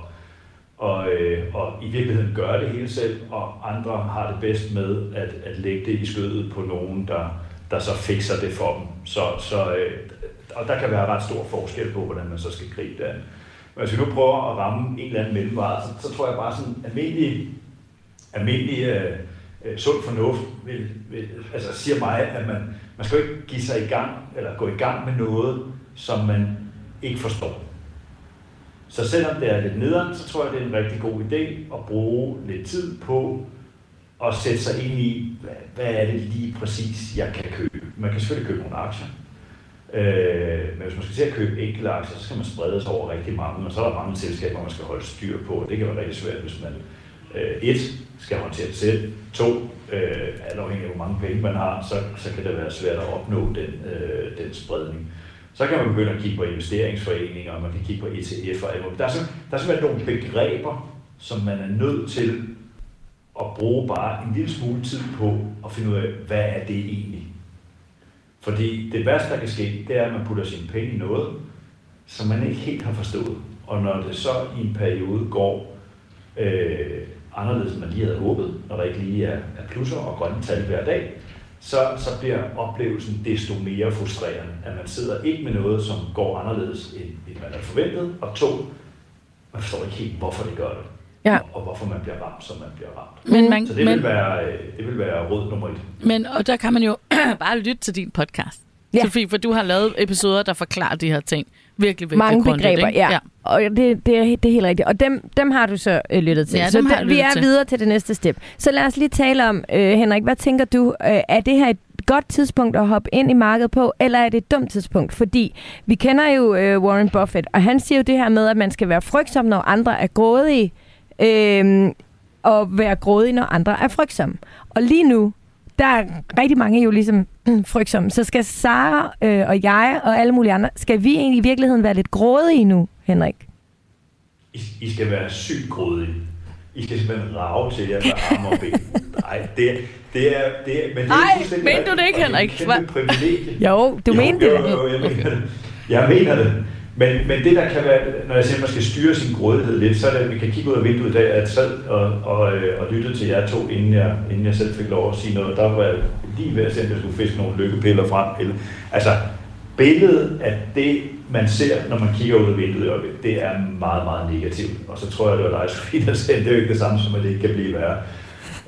og, øh, og i virkeligheden gør det hele selv, og andre har det bedst med at, at lægge det i skødet på nogen, der, der så fikser det for dem. Så, så, øh, og der kan være ret stor forskel på, hvordan man så skal gribe det an. Men hvis vi nu prøver at ramme en eller anden mellemvej, så, så tror jeg bare sådan almindelig, almindelig øh, øh, sund fornuft vil, vil, altså siger mig, at man, man skal jo ikke give sig i gang, eller gå i gang med noget, som man ikke forstår. Så selvom det er lidt nederen, så tror jeg, det er en rigtig god idé at bruge lidt tid på at sætte sig ind i, hvad, hvad er det lige præcis, jeg kan købe. Man kan selvfølgelig købe nogle aktier. Øh, men hvis man skal til at købe enkelte aktier, så skal man sprede sig over rigtig mange, og så er der mange selskaber, man skal holde styr på, og det kan være rigtig svært, hvis man øh, et, skal håndtere det selv, to, øh, alt afhængig af hvor mange penge man har, så, så kan det være svært at opnå den, øh, den spredning. Så kan man begynde at kigge på investeringsforeninger, og man kan kigge på ETF'er. og. Der er, der er simpelthen nogle begreber, som man er nødt til at bruge bare en lille smule tid på at finde ud af, hvad er det egentlig? Fordi det værste, der kan ske, det er, at man putter sine penge i noget, som man ikke helt har forstået. Og når det så i en periode går øh, anderledes, end man lige havde håbet, når der ikke lige er, er plusser og grønne tal hver dag, så, så bliver oplevelsen desto mere frustrerende, at man sidder ikke med noget, som går anderledes, end, end man havde forventet, og to, man forstår ikke helt, hvorfor det gør det, Ja. og, og hvorfor man bliver ramt, som man bliver ramt. Men, man, Så det men, vil være, øh, det vil være råd nummer et. men og der kan man jo bare lytte til din podcast. Ja. Ja. Sofie, for du har lavet episoder, der forklarer de her ting virkelig, virkelig Mange grundigt, begreber, ikke? ja. ja. Og det, det, er, det er helt rigtigt. Og dem, dem har du så øh, lyttet til. Ja, så dem har vi er til. videre til det næste step. Så lad os lige tale om, øh, Henrik, hvad tænker du? Øh, er det her et godt tidspunkt at hoppe ind i markedet på, eller er det et dumt tidspunkt? Fordi vi kender jo øh, Warren Buffett, og han siger jo det her med, at man skal være frygtsom, når andre er grådige, øh, og være grådig, når andre er frygtsomme. Og lige nu, der er rigtig mange jo ligesom mm, frygtsomme. Så skal Sara øh, og jeg og alle mulige andre, skal vi egentlig i virkeligheden være lidt grådige nu, Henrik? I, I skal være sygt grådige. I skal simpelthen rave til jer med arme og ben. Nej, det, er- det er... Det er men det er Ej, fuldstændig mente du det ikke, og det er Henrik? et privilegie. Jo, du jo, mente jo, det. Jo, jo, jeg mener det. Jeg mener det. Men, men det, der kan være, når jeg siger, at man skal styre sin grådighed lidt, så er det, at vi kan kigge ud af vinduet i dag, at jeg sad og, og, øh, og lyttede til jer to, inden jeg, inden jeg selv fik lov at sige noget. Der var jeg lige ved at se, om jeg skulle fiske nogle lykkepiller frem. Eller, altså, billedet af det, man ser, når man kigger ud af vinduet det er meget, meget negativt. Og så tror jeg, det var dig, Sofie, der sagde, det er jo ikke det samme, som at det ikke kan blive værre.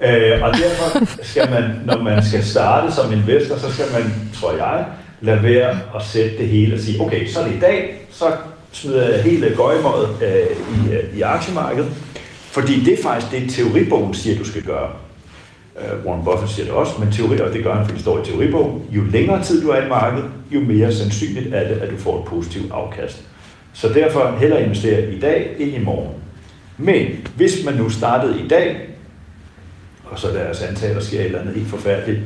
Øh, og derfor skal man, når man skal starte som investor, så skal man, tror jeg, lade være at sætte det hele og sige, okay, så er det i dag, så smider jeg hele gøjmåret øh, i, øh, i aktiemarkedet. Fordi det er faktisk det, teoribogen siger, du skal gøre. Uh, Warren Buffett siger det også, men teorier, og det gør han, fordi det står i teoribogen. Jo længere tid du er i markedet, jo mere sandsynligt er det, at du får et positivt afkast. Så derfor hellere investere i dag end i morgen. Men hvis man nu startede i dag, og så deres at der sker et eller andet helt forfærdeligt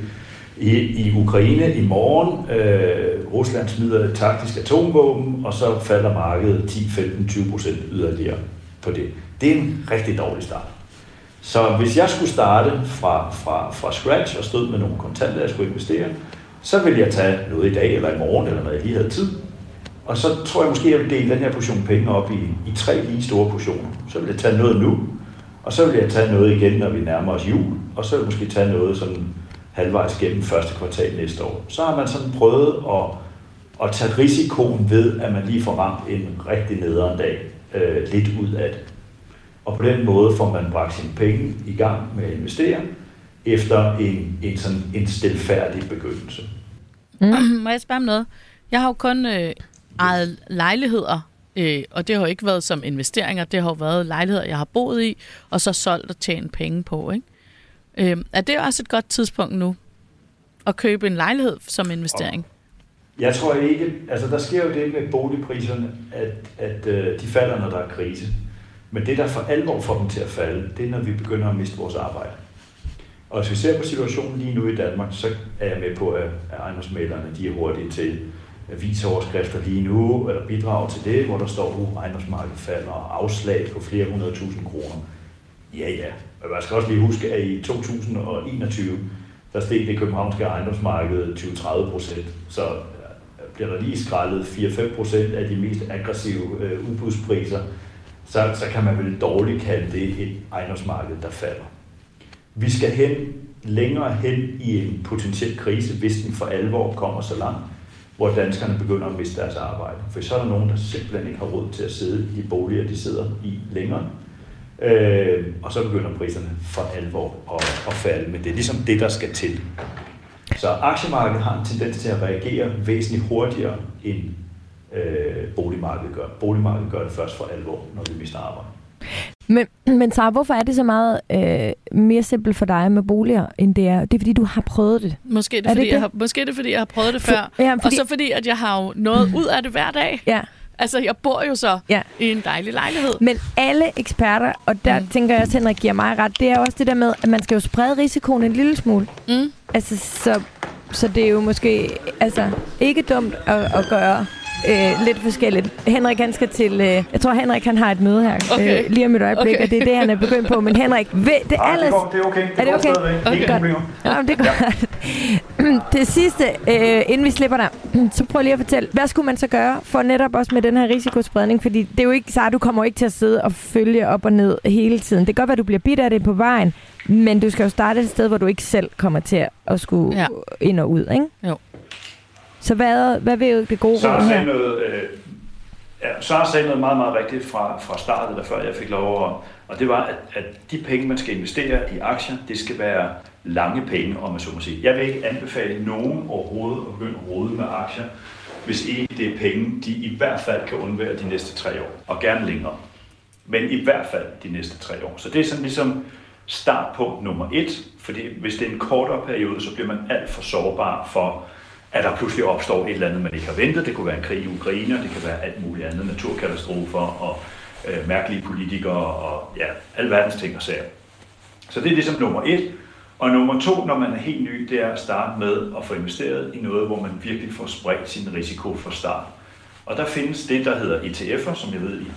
i, i Ukraine i morgen, øh, Rusland smider et taktisk atomvåben, og så falder markedet 10, 15, 20 procent yderligere på det. Det er en rigtig dårlig start. Så hvis jeg skulle starte fra, fra, fra scratch og stod med nogle kontanter, jeg skulle investere, så ville jeg tage noget i dag eller i morgen, eller når jeg lige havde tid. Og så tror jeg måske, jeg vil dele den her portion penge op i, i tre lige store portioner. Så vil jeg tage noget nu, og så vil jeg tage noget igen, når vi nærmer os jul, og så vil jeg måske tage noget sådan halvvejs gennem første kvartal næste år. Så har man sådan prøvet at, at tage risikoen ved, at man lige får ramt en rigtig nederen dag øh, lidt ud af det. Og på den måde får man bragt sine penge i gang med at investere, efter en, en, sådan en stilfærdig begyndelse. Mm. Må jeg spørge om noget? Jeg har jo kun øh, ejet lejligheder, øh, og det har jo ikke været som investeringer, det har jo været lejligheder, jeg har boet i, og så solgt og tjent penge på. Ikke? Øh, er det også et godt tidspunkt nu, at købe en lejlighed som investering? Jeg tror ikke, altså der sker jo det med boligpriserne, at, at øh, de falder, når der er krise. Men det, der for alvor får dem til at falde, det er, når vi begynder at miste vores arbejde. Og hvis vi ser på situationen lige nu i Danmark, så er jeg med på, at ejendomsmalerne de er hurtige til avisoverskrifter lige nu, eller bidrage til det, hvor der står, at ejendomsmarkedet falder og afslag på flere hundrede tusind kroner. Ja, ja. Men man skal også lige huske, at i 2021, der steg det københavnske ejendomsmarked 20-30 procent. Så øh, bliver der lige skrællet 4-5 procent af de mest aggressive øh, udbudspriser, så, så kan man vel dårligt kalde det et ejendomsmarked, der falder. Vi skal hen længere hen i en potentiel krise, hvis den for alvor kommer så langt, hvor danskerne begynder at miste deres arbejde. For så er der nogen, der simpelthen ikke har råd til at sidde i de boliger, de sidder i længere. Øh, og så begynder priserne for alvor at, at falde, men det er ligesom det, der skal til. Så aktiemarkedet har en tendens til at reagere væsentligt hurtigere, end øh, boligmarkedet gør. Boligmarkedet gør det først for alvor, når vi mister arbejde. Men, men Sara, hvorfor er det så meget øh, mere simpelt for dig med boliger, end det er? Det er, fordi du har prøvet det. Måske er det, Er det fordi, det? jeg har, måske er det, fordi jeg har prøvet det før. ja, Og fordi, så fordi, at jeg har jo noget ud af det hver dag. ja, Altså, jeg bor jo så Ja. i en dejlig lejlighed. men alle eksperter, og der mm. Tænker jeg også, Henrik giver mig ret, det er også det der med, at man skal jo sprede risikoen en lille smule. Mm. Altså, så, så det er jo måske altså, ikke dumt at, at gøre øh, lidt forskelligt. Henrik, han skal til... Øh, jeg tror, Henrik, han har et møde her Okay. øh, lige om et øjeblik, Okay. og det er det, han er begyndt på. Men Henrik, ved, det Ah, alles... det, går, det er okay. Det Er det okay? stadigvæk. Okay. Godt. problemer. Ja, men det er godt. det sidste, øh, inden vi slipper dig, så prøv lige at fortælle, hvad skulle man så gøre for netop også med den her risikospredning? Fordi det er jo ikke, så du kommer ikke til at sidde og følge op og ned hele tiden. Det kan godt være, at du bliver bidt af det på vejen, men du skal jo starte et sted, hvor du ikke selv kommer til at skulle ja. ind og ud, ikke? Jo. Så hvad, hvad vil det gode råd her? noget, øh, ja, så har sagde noget meget, meget rigtigt fra, fra starten, der før jeg fik lov at, og det var, at, at de penge, man skal investere i aktier, det skal være lange penge, om man så må sige. Jeg vil ikke anbefale nogen overhovedet at begynde at rode med aktier hvis ikke det er penge, de i hvert fald kan undvære de næste tre år, og gerne længere. Men i hvert fald de næste tre år. Så det er sådan ligesom startpunkt nummer et, fordi hvis det er en kortere periode, så bliver man alt for sårbar for, at der pludselig opstår et eller andet, man ikke har ventet. Det kunne være en krig i Ukraine, det kan være alt muligt andet, naturkatastrofer og øh, mærkelige politikere og ja, alverdens ting og sager. Så det er ligesom nummer et. Og nummer to, når man er helt ny, det er at starte med at få investeret i noget, hvor man virkelig får spredt sin risiko fra start. Og der findes det, der hedder ETF'er, som jeg ved, I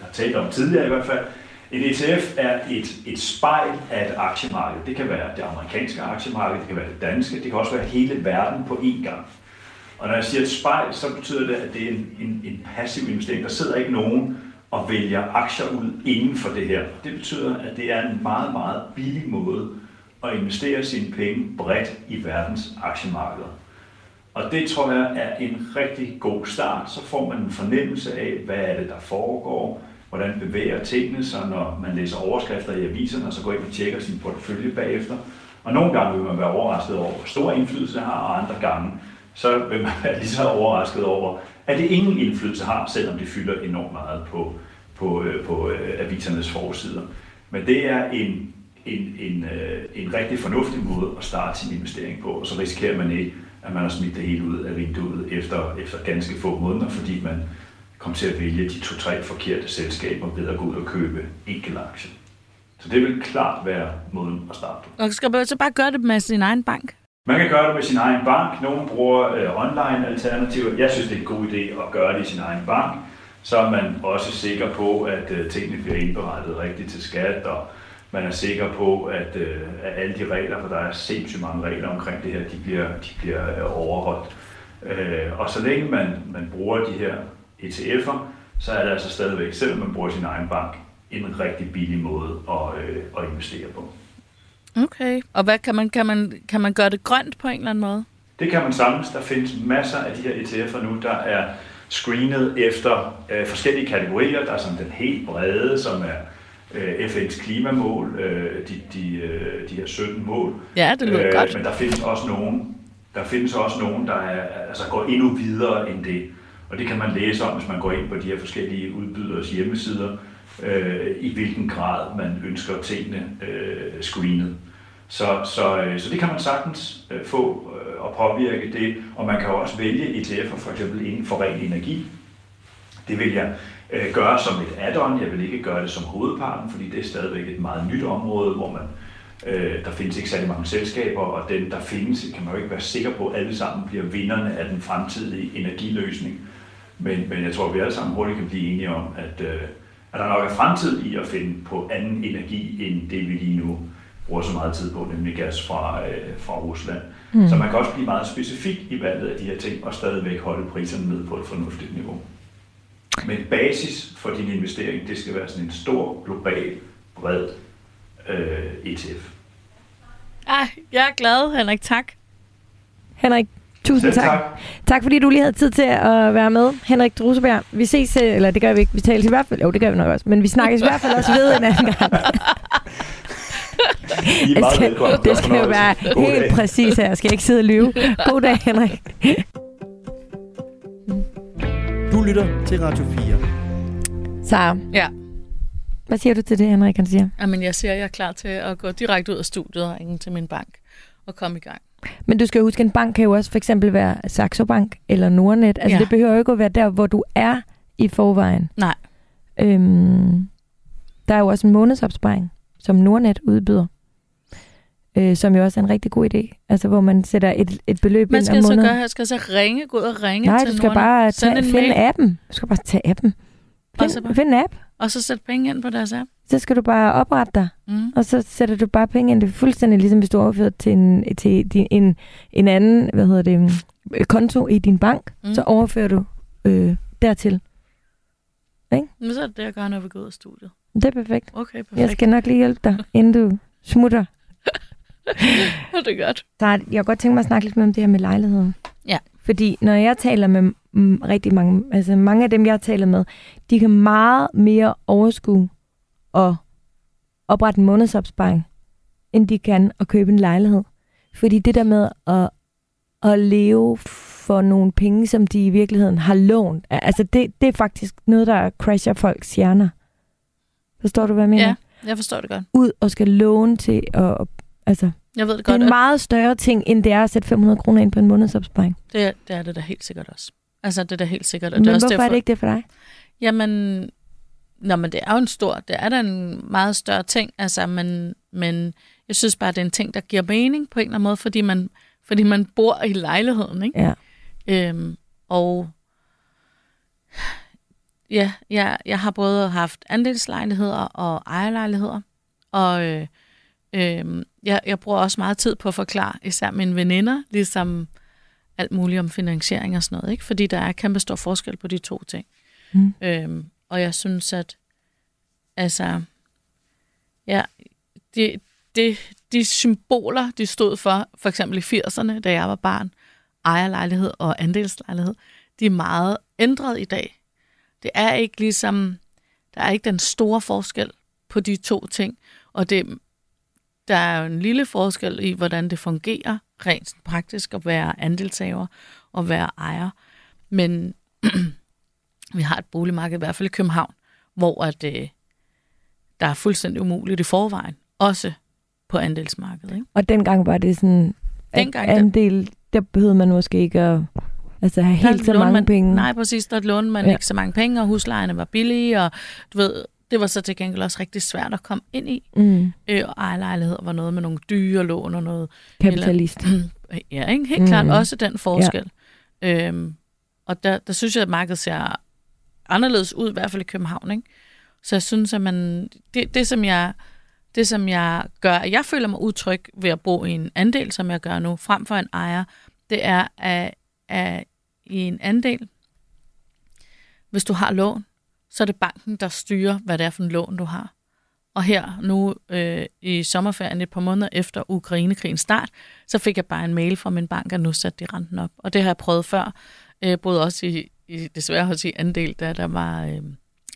har talt om tidligere i hvert fald. En ETF er et, et spejl af et aktiemarked. Det kan være det amerikanske aktiemarked, det kan være det danske, det kan også være hele verden på én gang. Og når jeg siger et spejl, så betyder det, at det er en, en, en passiv investering. Der sidder ikke nogen og vælger aktier ud inden for det her. Det betyder, at det er en meget, meget billig måde at investere sine penge bredt i verdens aktiemarkeder. Og det tror jeg er en rigtig god start. Så får man en fornemmelse af, hvad er det, der foregår, hvordan bevæger tingene sig, når man læser overskrifter i aviserne, og så går ind og tjekker sin portefølje bagefter. Og nogle gange vil man være overrasket over, hvor stor indflydelse det har, og andre gange så vil man være lige så overrasket over, at det ingen indflydelse har, selvom det fylder enormt meget på, på, øh, på øh, avisernes forsider. Men det er en, en, en, øh, en rigtig fornuftig måde at starte sin investering på, og så risikerer man ikke, at man har smidt det hele ud af vinduet efter, efter ganske få måneder, fordi man kom til at vælge de to-tre forkerte selskaber ved at gå ud og købe aktier. Så det vil klart være måden at starte på. Og skal man så bare gøre det med sin egen bank? Man kan gøre det med sin egen bank. Nogle bruger øh, online alternativer. Jeg synes, det er en god idé at gøre det i sin egen bank. Så er man også sikker på, at øh, tingene bliver indberettet rigtigt til skat, og man er sikker på, at, øh, at alle de regler, for der er sindssygt mange regler omkring det her, de bliver, de bliver øh, overholdt. Øh, og så længe man, man bruger de her ETF'er, så er det altså stadigvæk, selvom man bruger sin egen bank, en rigtig billig måde at, øh, at investere på. Okay. Og hvad kan man, kan, man, kan man gøre det grønt på en eller anden måde? Det kan man sagtens. Der findes masser af de her ETF'er nu, der er screenet efter øh, forskellige kategorier. Der er sådan den helt brede, som er øh, FN's klimamål, øh, de, de, øh, de her 17 mål. Ja, det lyder øh, godt. Men der findes også nogen, der findes også nogen, der er, altså går endnu videre end det. Og det kan man læse om, hvis man går ind på de her forskellige udbyders hjemmesider, øh, i hvilken grad man ønsker tingene øh, screenet. Så, så, øh, så det kan man sagtens øh, få øh, og påvirke det, og man kan også vælge ETF'er for eksempel inden for ren energi. Det vil jeg øh, gøre som et add-on, jeg vil ikke gøre det som hovedparten, fordi det er stadigvæk et meget nyt område, hvor man Øh, der findes ikke særlig mange selskaber, og den, der findes, kan man jo ikke være sikker på, at alle sammen bliver vinderne af den fremtidige energiløsning. Men, men jeg tror, at vi alle sammen hurtigt kan blive enige om, at, øh, at der nok er fremtid i at finde på anden energi, end det vi lige nu bruger så meget tid på, nemlig gas fra, øh, fra Rusland. Mm. Så man kan også blive meget specifik i valget af de her ting, og stadigvæk holde priserne ned på et fornuftigt niveau. Men basis for din investering, det skal være sådan en stor, global, bred øh, ETF. Ah, jeg er glad, Henrik. Tak. Henrik, tusind tak. tak. Tak fordi du lige havde tid til at være med, Henrik Druseberg. Vi ses, øh, eller det gør vi ikke, vi taler i hvert fald, jo det gør vi nok også, men vi snakkes i hvert fald også ved en anden gang. I er meget velkommen. Det skal jo være helt præcis her. Jeg skal ikke sidde og lyve. God dag, Henrik. Du lytter til Radio 4. Så Ja. hvad siger du til det, Henrik, han siger? Jamen, jeg siger, at jeg er klar til at gå direkte ud af studiet og ringe til min bank og komme i gang. Men du skal jo huske, en bank kan jo også for eksempel være Saxo Bank eller Nordnet. Altså, Ja. det behøver jo ikke at være der, hvor du er i forvejen. Nej. Øhm, der er jo også en månedsopsparing, som Nordnet udbyder. Øh, som jo også er en rigtig god idé. Altså, hvor man sætter et, et beløb Man ind skal om så måneden. gøre, jeg skal så ringe, gå ud og ringe Nej, til du skal nogen. bare tage, finde mail. appen. Du skal bare tage appen. Og så Find, bare- find en app. Og så sætte penge ind på deres app. Så skal du bare oprette dig. Mm. Og så sætter du bare penge ind. Det er fuldstændig ligesom, hvis du overfører til en, til din, en, en anden hvad hedder det, øh, konto i din bank. Mm. Så overfører du øh, dertil. Men så er det det, jeg gør, når vi går ud af studiet. Det er perfekt. Okay, Jeg perfekt. skal nok lige hjælpe dig, inden du smutter. det er godt. Så jeg kunne godt tænke mig at snakke lidt mere om det her med lejligheden. Ja. Fordi når jeg taler med rigtig mange, altså mange af dem, jeg taler med, de kan meget mere overskue og oprette en månedsopsparing, end de kan at købe en lejlighed. Fordi det der med at, at leve for nogle penge, som de i virkeligheden har lånt. Altså det, det er faktisk noget, der crasher folks hjerner. Forstår du, hvad jeg mener? Ja, jeg forstår det godt. Ud og skal låne til at... Altså, Jeg ved det det godt. er en meget større ting, end det er at sætte 500 kroner ind på en månedsopsparing. Det, er- det er det da helt sikkert også. Altså, det er da helt sikkert. Og Men det er også hvorfor derfor, er det ikke det for dig? Jamen, nå, men det er jo en stor, det er da en meget større ting, altså, men, men jeg synes bare, det er en ting, der giver mening på en eller anden måde, fordi man, fordi man bor i lejligheden, ikke? Ja. Øhm, og ja, jeg, jeg har både haft andelslejligheder og ejerlejligheder, og øh, øh, jeg, jeg bruger også meget tid på at forklare især mine veninder, ligesom alt muligt om finansiering og sådan noget, ikke? fordi der er kæmpe stor forskel på de to ting. Mm. Øhm, og jeg synes, at altså, ja, det, det, de symboler, de stod for, for eksempel i 80'erne, da jeg var barn, ejerlejlighed og andelslejlighed, de er meget ændret i dag. Det er ikke ligesom, der er ikke den store forskel på de to ting, og det, der er jo en lille forskel i, hvordan det fungerer rent praktisk at være andelshaver og være ejer. Men vi har et boligmarked, i hvert fald i København, hvor at, øh, der er fuldstændig umuligt i forvejen, også på andelsmarkedet. Ikke? Og dengang var det sådan, at Dengang, der- andel, der behøvede man måske ikke at altså, have helt så mange man, penge. Nej, præcis. Der lånte man Ja. ikke så mange penge, og huslejerne var billige, og du ved, det var så til gengæld også rigtig svært at komme ind i. Mm, Øh, og ejerlejligheder var noget med nogle dyre lån og noget. kapitalist. Ja, ikke? helt mm. klart også den forskel. Ja. Øhm, og der, der synes jeg, at markedet ser anderledes ud, i hvert fald i København. Ikke? Så jeg synes, at man, det, det, som jeg, det, som jeg gør, at jeg føler mig utryg ved at bo i en andel, som jeg gør nu, frem for en ejer, det er, at, at i en andel, hvis du har lån, så er det banken, der styrer, hvad det er for en lån, du har. Og her nu øh, i sommerferien, et par måneder efter Ukrainekrigens start, så fik jeg bare en mail fra min bank, at nu satte de renten op. Og det har jeg prøvet før. øh, både også i, i desværre også i andel, da der var øh,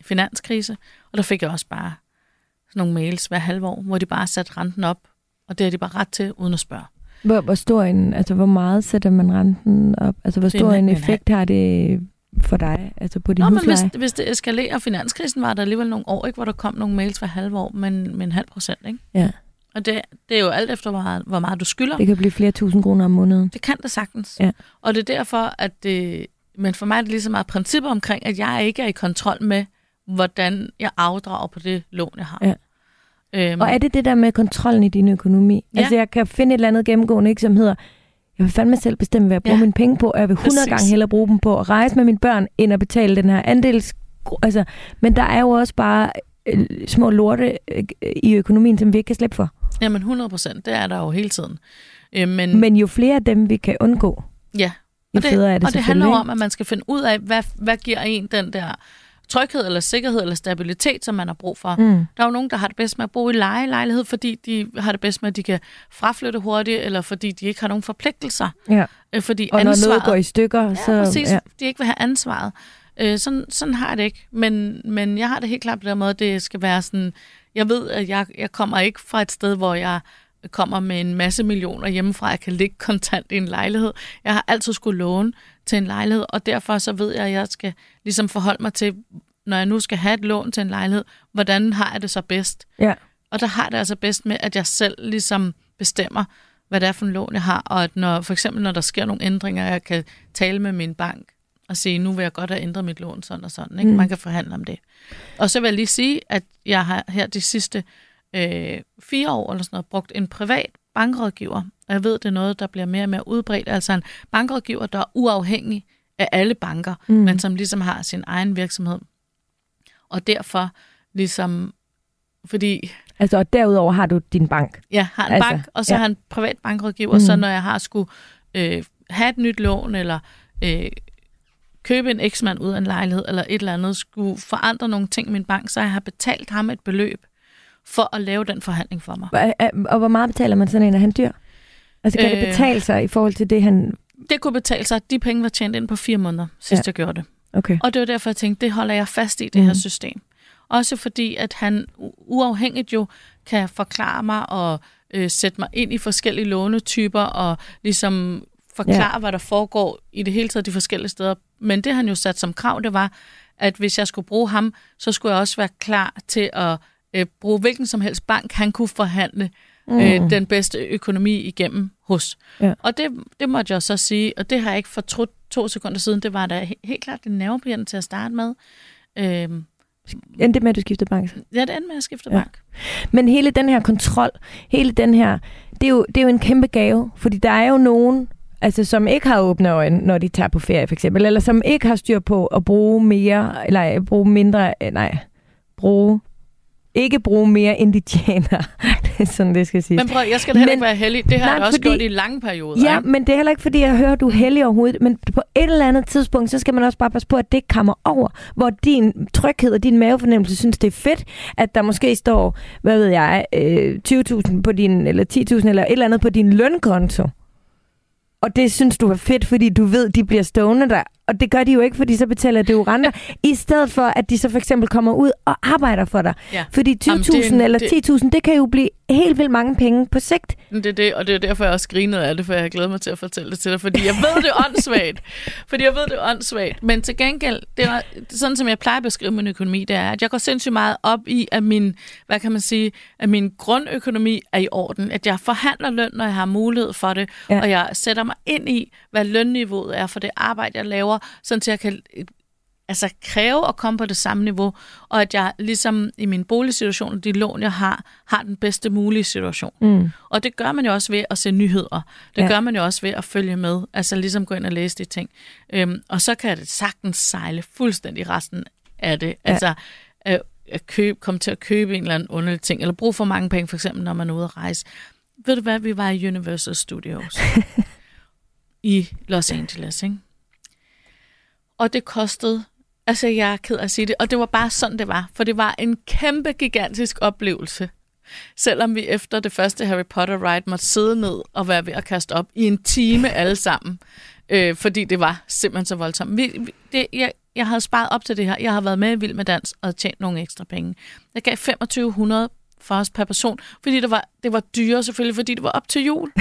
finanskrise. Og der fik jeg også bare sådan nogle mails hver halve år, hvor de bare satte renten op. Og det har de bare ret til, uden at spørge. Hvor, hvor stor en, altså hvor meget sætter man renten op? Altså hvor stor en- en effekt har det for dig, altså på din Nå, men husleje? hvis, hvis det eskalerer finanskrisen, var der alligevel nogle år, ikke, hvor der kom nogle mails hver halve år, men med en halv procent. Ikke? Ja. Og det, det er jo alt efter, hvor meget, hvor meget du skylder. Det kan blive flere tusind kroner om måneden. Det kan det sagtens. Ja. Og det er derfor, at det... Men for mig er det lige så meget principper omkring, at jeg ikke er i kontrol med, hvordan jeg afdrager på det lån, jeg har. Ja. Øhm, Og er det det der med kontrollen i din økonomi? Ja. Altså jeg kan finde et eller andet gennemgående, ikke, som hedder, jeg vil fandme selv bestemme, hvad jeg bruger Ja. mine penge på, og jeg vil 100 Præcis. gange hellere bruge dem på at rejse med mine børn, end at betale den her andels... Altså, men der er jo også bare øh, små lorte øh, i økonomien, som vi ikke kan slippe for. Jamen 100 procent, det er der jo hele tiden. Øh, men, Men jo flere af dem, vi kan undgå, ja, jo og det, federe er det og det handler om, at man skal finde ud af, hvad, hvad giver en den der tryghed eller sikkerhed eller stabilitet, som man har brug for. Mm. Der er jo nogen, der har det bedst med at bo i lejelejlighed, fordi de har det bedst med, at de kan fraflytte hurtigt, eller fordi de ikke har nogen forpligtelser. Ja. Øh, Fordi Og når ansvaret, noget går i stykker, ja, så... præcis, ja. de ikke vil have ansvaret. Øh, sådan, sådan har jeg det ikke. Men, men jeg har det helt klart på den måde, at det skal være sådan... Jeg ved, at jeg, jeg kommer ikke fra et sted, hvor jeg kommer med en masse millioner hjemmefra, jeg kan ligge kontant i en lejlighed. Jeg har altid skulle låne til en lejlighed, og derfor så ved jeg, at jeg skal ligesom forholde mig til, når jeg nu skal have et lån til en lejlighed, hvordan har jeg det så bedst? Ja. Og der har det altså bedst med, at jeg selv ligesom bestemmer, hvad det er for en lån, jeg har, og at når, for eksempel når der sker nogle ændringer, jeg kan tale med min bank og sige, nu vil jeg godt have ændret mit lån sådan og sådan. Ikke? Mm. Man kan forhandle om det. Og så vil jeg lige sige, at jeg har her de sidste øh, fire år eller sådan noget, brugt en privat bankrådgiver. Og jeg ved, det er noget, der bliver mere og mere udbredt. Altså en bankrådgiver, der er uafhængig af alle banker, Mm. men som ligesom har sin egen virksomhed. Og derfor ligesom, fordi Altså, og derudover har du din bank. jeg har en Altså, bank, og så ja. ja. har en privat bankrådgiver, mm. så når jeg har skulle øh, have et nyt lån, eller øh, købe en eksmand ud af en lejlighed, eller et eller andet, skulle forandre nogle ting i min bank, så jeg har betalt ham et beløb for at lave den forhandling for mig. Og, og hvor meget betaler man sådan en? Er han dyr? Altså, kan øh... det betale sig i forhold til det, han... Det kunne betale sig, de penge var tjent ind på fire måneder, sidst Ja. jeg gjorde det. Okay. Og det var derfor, jeg tænkte, det holder jeg fast i, det Mhm. her system. Også fordi, at han uafhængigt jo kan forklare mig og øh, sætte mig ind i forskellige lånetyper og ligesom forklare, ja. hvad der foregår i det hele taget de forskellige steder. Men det han jo sat som krav, det var, at hvis jeg skulle bruge ham, så skulle jeg også være klar til at øh, bruge hvilken som helst bank, han kunne forhandle mm. øh, den bedste økonomi igennem hos. Ja. Og det, det måtte jeg så sige, og det har jeg ikke fortrudt to sekunder siden. Det var da he- helt klart en nervepirrende til at starte med. Øhm, Endte det med, at du skiftede bank? ja, det endte med at skifte Ja. bank. Men hele den her kontrol, hele den her, det er jo, det er jo en kæmpe gave, fordi der er jo nogen, altså, som ikke har åbne øjne, når de tager på ferie for eksempel, eller som ikke har styr på at bruge mere, eller bruge mindre, øh, nej, bruge, ikke bruge mere, end de tjener. det er sådan, det skal siges. Men prøv, jeg skal heller Men- ikke være heldig. Det har Nej, jeg også fordi- gjort i lange perioder. Ja, ikke? men det er heller ikke, fordi jeg hører, du er heldig overhovedet. Men på et eller andet tidspunkt, så skal man også bare passe på, at det kommer over. Hvor din tryghed og din mavefornemmelse synes, det er fedt, at der måske står, hvad ved jeg, øh, 20.000 på din, eller 10.000 eller et eller andet på din lønkonto. Og det synes du er fedt, fordi du ved, de bliver stående der. Og det gør de jo ikke, fordi så betaler det jo renter. I stedet for, at de så for eksempel kommer ud og arbejder for dig. Ja. Fordi Jamen, 20.000 det er en- eller det- 10.000, det kan jo blive helt vildt mange penge på sigt. Det er det, og det er derfor, jeg også grinede af det, for jeg glæder mig til at fortælle det til dig, fordi jeg ved, det åndssvagt. fordi jeg ved, det åndssvagt. Men til gengæld, det er, sådan som jeg plejer at beskrive min økonomi, det er, at jeg går sindssygt meget op i, at min, hvad kan man sige, at min grundøkonomi er i orden. At jeg forhandler løn, når jeg har mulighed for det, ja. og jeg sætter mig ind i, hvad lønniveauet er for det arbejde, jeg laver, sådan til jeg kan altså kræve at komme på det samme niveau, og at jeg ligesom i min boligsituation og de lån, jeg har, har den bedste mulige situation. Mm. Og det gør man jo også ved at se nyheder. Det ja. gør man jo også ved at følge med. Altså ligesom gå ind og læse de ting. Øhm, og så kan det sagtens sejle fuldstændig resten af det. Ja. Altså øh, at købe, komme til at købe en eller anden underlig ting, eller bruge for mange penge, for eksempel når man er ude at rejse. Ved du hvad, vi var i Universal Studios i Los Angeles, ikke? Og det kostede, altså jeg er ked af at sige det, og det var bare sådan, det var. For det var en kæmpe, gigantisk oplevelse. Selvom vi efter det første Harry Potter ride måtte sidde ned og være ved at kaste op i en time alle sammen. Øh, fordi det var simpelthen så voldsomt. Vi, vi, det, jeg, jeg havde sparet op til det her. Jeg har været med i Vild med Dans og tjent nogle ekstra penge. Jeg gav 2500 for os per person, fordi det var, det var dyre selvfølgelig, fordi det var op til jul.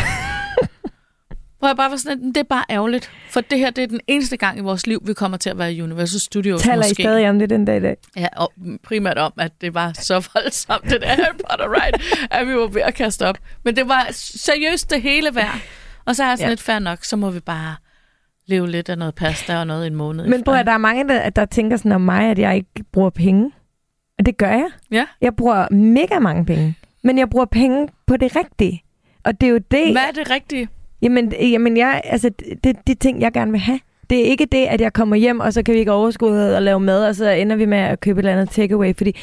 Hvor jeg bare var sådan, at det er bare ærgerligt. For det her, det er den eneste gang i vores liv, vi kommer til at være i Universal Studios Taler I måske. stadig om det den dag i dag? Ja, og primært om, at det var så voldsomt, det der Harry Potter ride, at vi var ved at kaste op. Men det var seriøst det hele værd. Og så er jeg sådan Ja. lidt fair nok, så må vi bare leve lidt af noget pasta og noget i en måned. Men bror, der er mange, der, der tænker sådan om mig, at jeg ikke bruger penge. Og det gør jeg. Ja. Jeg bruger mega mange penge. Men jeg bruger penge på det rigtige. Og det er jo det... Hvad er det rigtige? Jamen, jamen jeg, altså, det det de ting, jeg gerne vil have. Det er ikke det, at jeg kommer hjem, og så kan vi ikke overskue og lave mad, og så ender vi med at købe et eller andet takeaway. Fordi,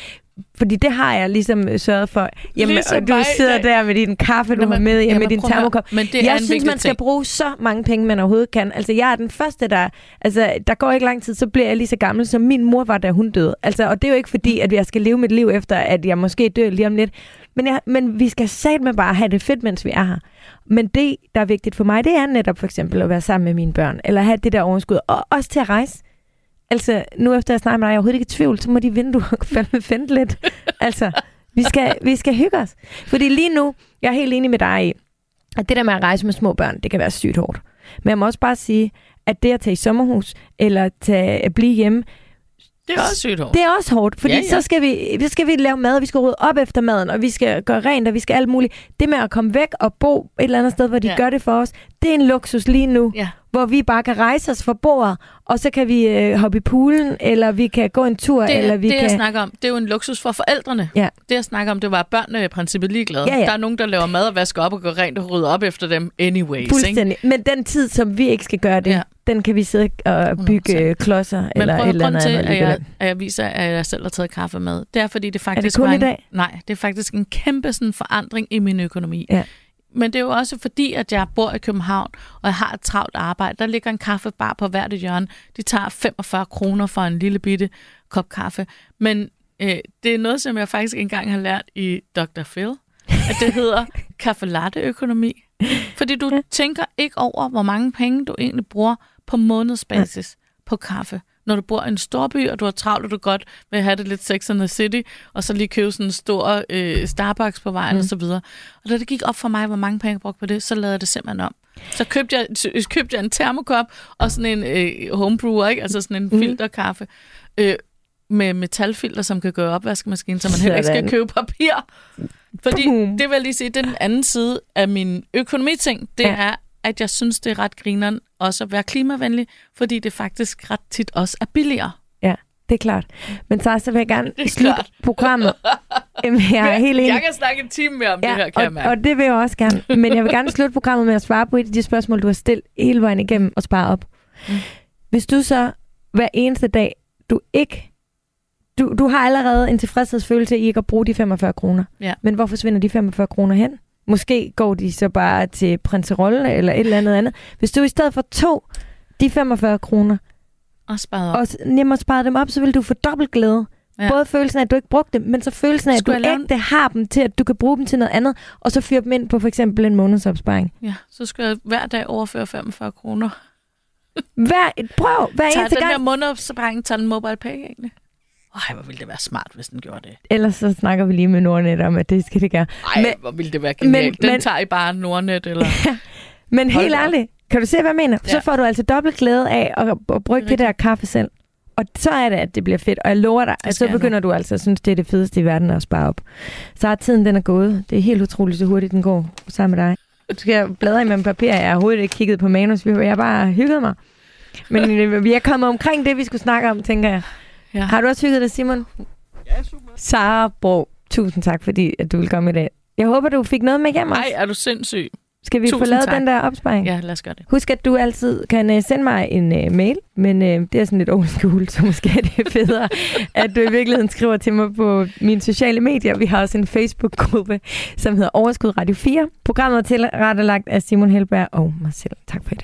fordi det har jeg ligesom sørget for. Jamen, Ligesom og du sidder dag. der med din kaffe, du har med, ja, med din termokop. Men det er jeg synes, man skal ting. bruge så mange penge, man overhovedet kan. Altså, jeg er den første, der... Altså, der går ikke lang tid, så bliver jeg lige så gammel, som min mor var, da hun døde. Altså, og det er jo ikke fordi, at jeg skal leve mit liv efter, at jeg måske dør lige om lidt. Men, jeg, men vi skal satme med bare have det fedt, mens vi er her. Men det, der er vigtigt for mig, det er netop for eksempel at være sammen med mine børn, eller have det der overskud, og også til at rejse. Altså, nu efter jeg snakker med dig, jeg er overhovedet ikke i tvivl, så må de vinduer fandme fente lidt. Altså, vi skal, vi skal hygge os. Fordi lige nu, jeg er helt enig med dig i, at det der med at rejse med små børn, det kan være sygt hårdt. Men jeg må også bare sige, at det at tage i sommerhus, eller tage, at blive hjemme, det er også sygt hårdt. det er også hårdt, fordi ja, Ja, så skal vi, så skal vi lave mad, vi skal rydde op efter maden, og vi skal gøre rent, og vi skal alt muligt. Det med at komme væk og bo et eller andet sted, hvor de. Ja. gør det for os, det er en luksus lige nu, Ja. hvor vi bare kan rejse os fra bordet, og så kan vi øh, hoppe i poolen, eller vi kan gå en tur, Det, eller vi det kan... jeg snakker om, det er jo en luksus for forældrene. Ja. Det jeg snakker om, det var, at børnene er i princippet ligeglade. Ja, ja. Der er nogen, der laver mad og vasker op og går rent og rydder op efter dem anyways. Ikke? Fuldstændig. Men den tid, som vi ikke skal gøre det, ja. Den kan vi sidde og bygge 100%. øh, klodser Men eller prøv, et eller andet. til, andet at jeg, at jeg viser, at jeg selv har taget kaffe med, det er, fordi det faktisk kun var i en, dag? Nej, det er faktisk en kæmpe sådan, forandring i min økonomi. Ja. Men det er jo også fordi, at jeg bor i København, og jeg har et travlt arbejde. Der ligger en kaffebar på hvert hjørne. De tager 45 kroner for en lille bitte kop kaffe. Men øh, det er noget, som jeg faktisk engang har lært i Dr. Phil. At det hedder kaffe latte økonomi. Fordi du tænker ikke over, hvor mange penge du egentlig bruger på månedsbasis på kaffe, når du bor i en stor by, og du har travlt, og du godt vil have det lidt sex and the city, og så lige købe sådan en stor øh, Starbucks på vejen mm. og så videre. Og da det gik op for mig, hvor mange penge jeg brugte på det, så lavede jeg det simpelthen om. Så købte jeg, så købte jeg en termokop og sådan en øh, homebrewer, ikke? altså sådan en Mm. filterkaffe. Øh, med metalfilter, som kan gøre opvaskemaskinen, så man heller ikke skal købe papir. Fordi Boom. det vil jeg lige sige, det er den anden side af min økonomiting. Det ja. er, at jeg synes, det er ret grineren også at være klimavenlig, fordi det faktisk ret tit også er billigere. Det er klart. Men så, så vil jeg gerne er slutte programmet. Jamen, jeg er helt enig. Jeg kan snakke en time mere om ja, det her, kan og, jeg og det vil jeg også gerne. Men jeg vil gerne slutte programmet med at svare på et af de spørgsmål, du har stillet hele vejen igennem og spare op. Mm. Hvis du så hver eneste dag, du ikke... Du, du har allerede en tilfredshedsfølelse i ikke at bruge de 45 kroner. Ja. Men hvor forsvinder de 45 kroner hen? Måske går de så bare til prinserolle eller et eller andet andet. Hvis du i stedet for tog de 45 kroner Og sparet op. og s- nemmere sparede dem op, så vil du få dobbelt glæde. Ja. Både følelsen af, at du ikke brugte dem, men så følelsen af, at du Skulle jeg lave har dem til, at du kan bruge dem til noget andet, og så fyre dem ind på for eksempel en månedsopsparing. Ja, så skal jeg hver dag overføre 45 kroner. Hver, prøv, hver Tager eneste den gang. der månedsopsparing, tager den mobile pay egentlig? Ej, hvor ville det være smart, hvis den gjorde det. Ellers så snakker vi lige med Nordnet om, at det skal det gøre. Ej, Men- hvor ville det være genialt. men- den men- tager I bare Nordnet, eller... Men Hold helt ærligt, kan du se, hvad jeg mener? Så Ja. får du altså dobbelt glæde af at, at brygge det Det er der kaffe selv. Og så er det, at det bliver fedt. Og jeg lover dig, at så begynder du altså at synes, det er det fedeste i verden at spare op. Så er tiden, den er gået. Det er helt utroligt, så hurtigt den går sammen med dig. Du skal bladre i med papir. Jeg har overhovedet ikke kigget på manus. Jeg har bare hygget mig. Men øh, vi er kommet omkring det, vi skulle snakke om, tænker jeg. Ja. Har du også hygget dig, Simon? Ja, super. Sara Bro, tusind tak, fordi at du vil komme i dag. Jeg håber, du fik noget med hjem også. Nej, er du sindssyg? Skal vi få tusind lavet tak. den der opsparing? Ja, lad os gøre det. Husk, at du altid kan uh, sende mig en uh, mail, men uh, det er sådan lidt old school, så måske er det federe, at du i virkeligheden skriver til mig på mine sociale medier. Vi har også en Facebook-gruppe, som hedder Overskud Radio 4. Programmet er tilrettelagt af Simon Helberg og mig selv. Tak for dag.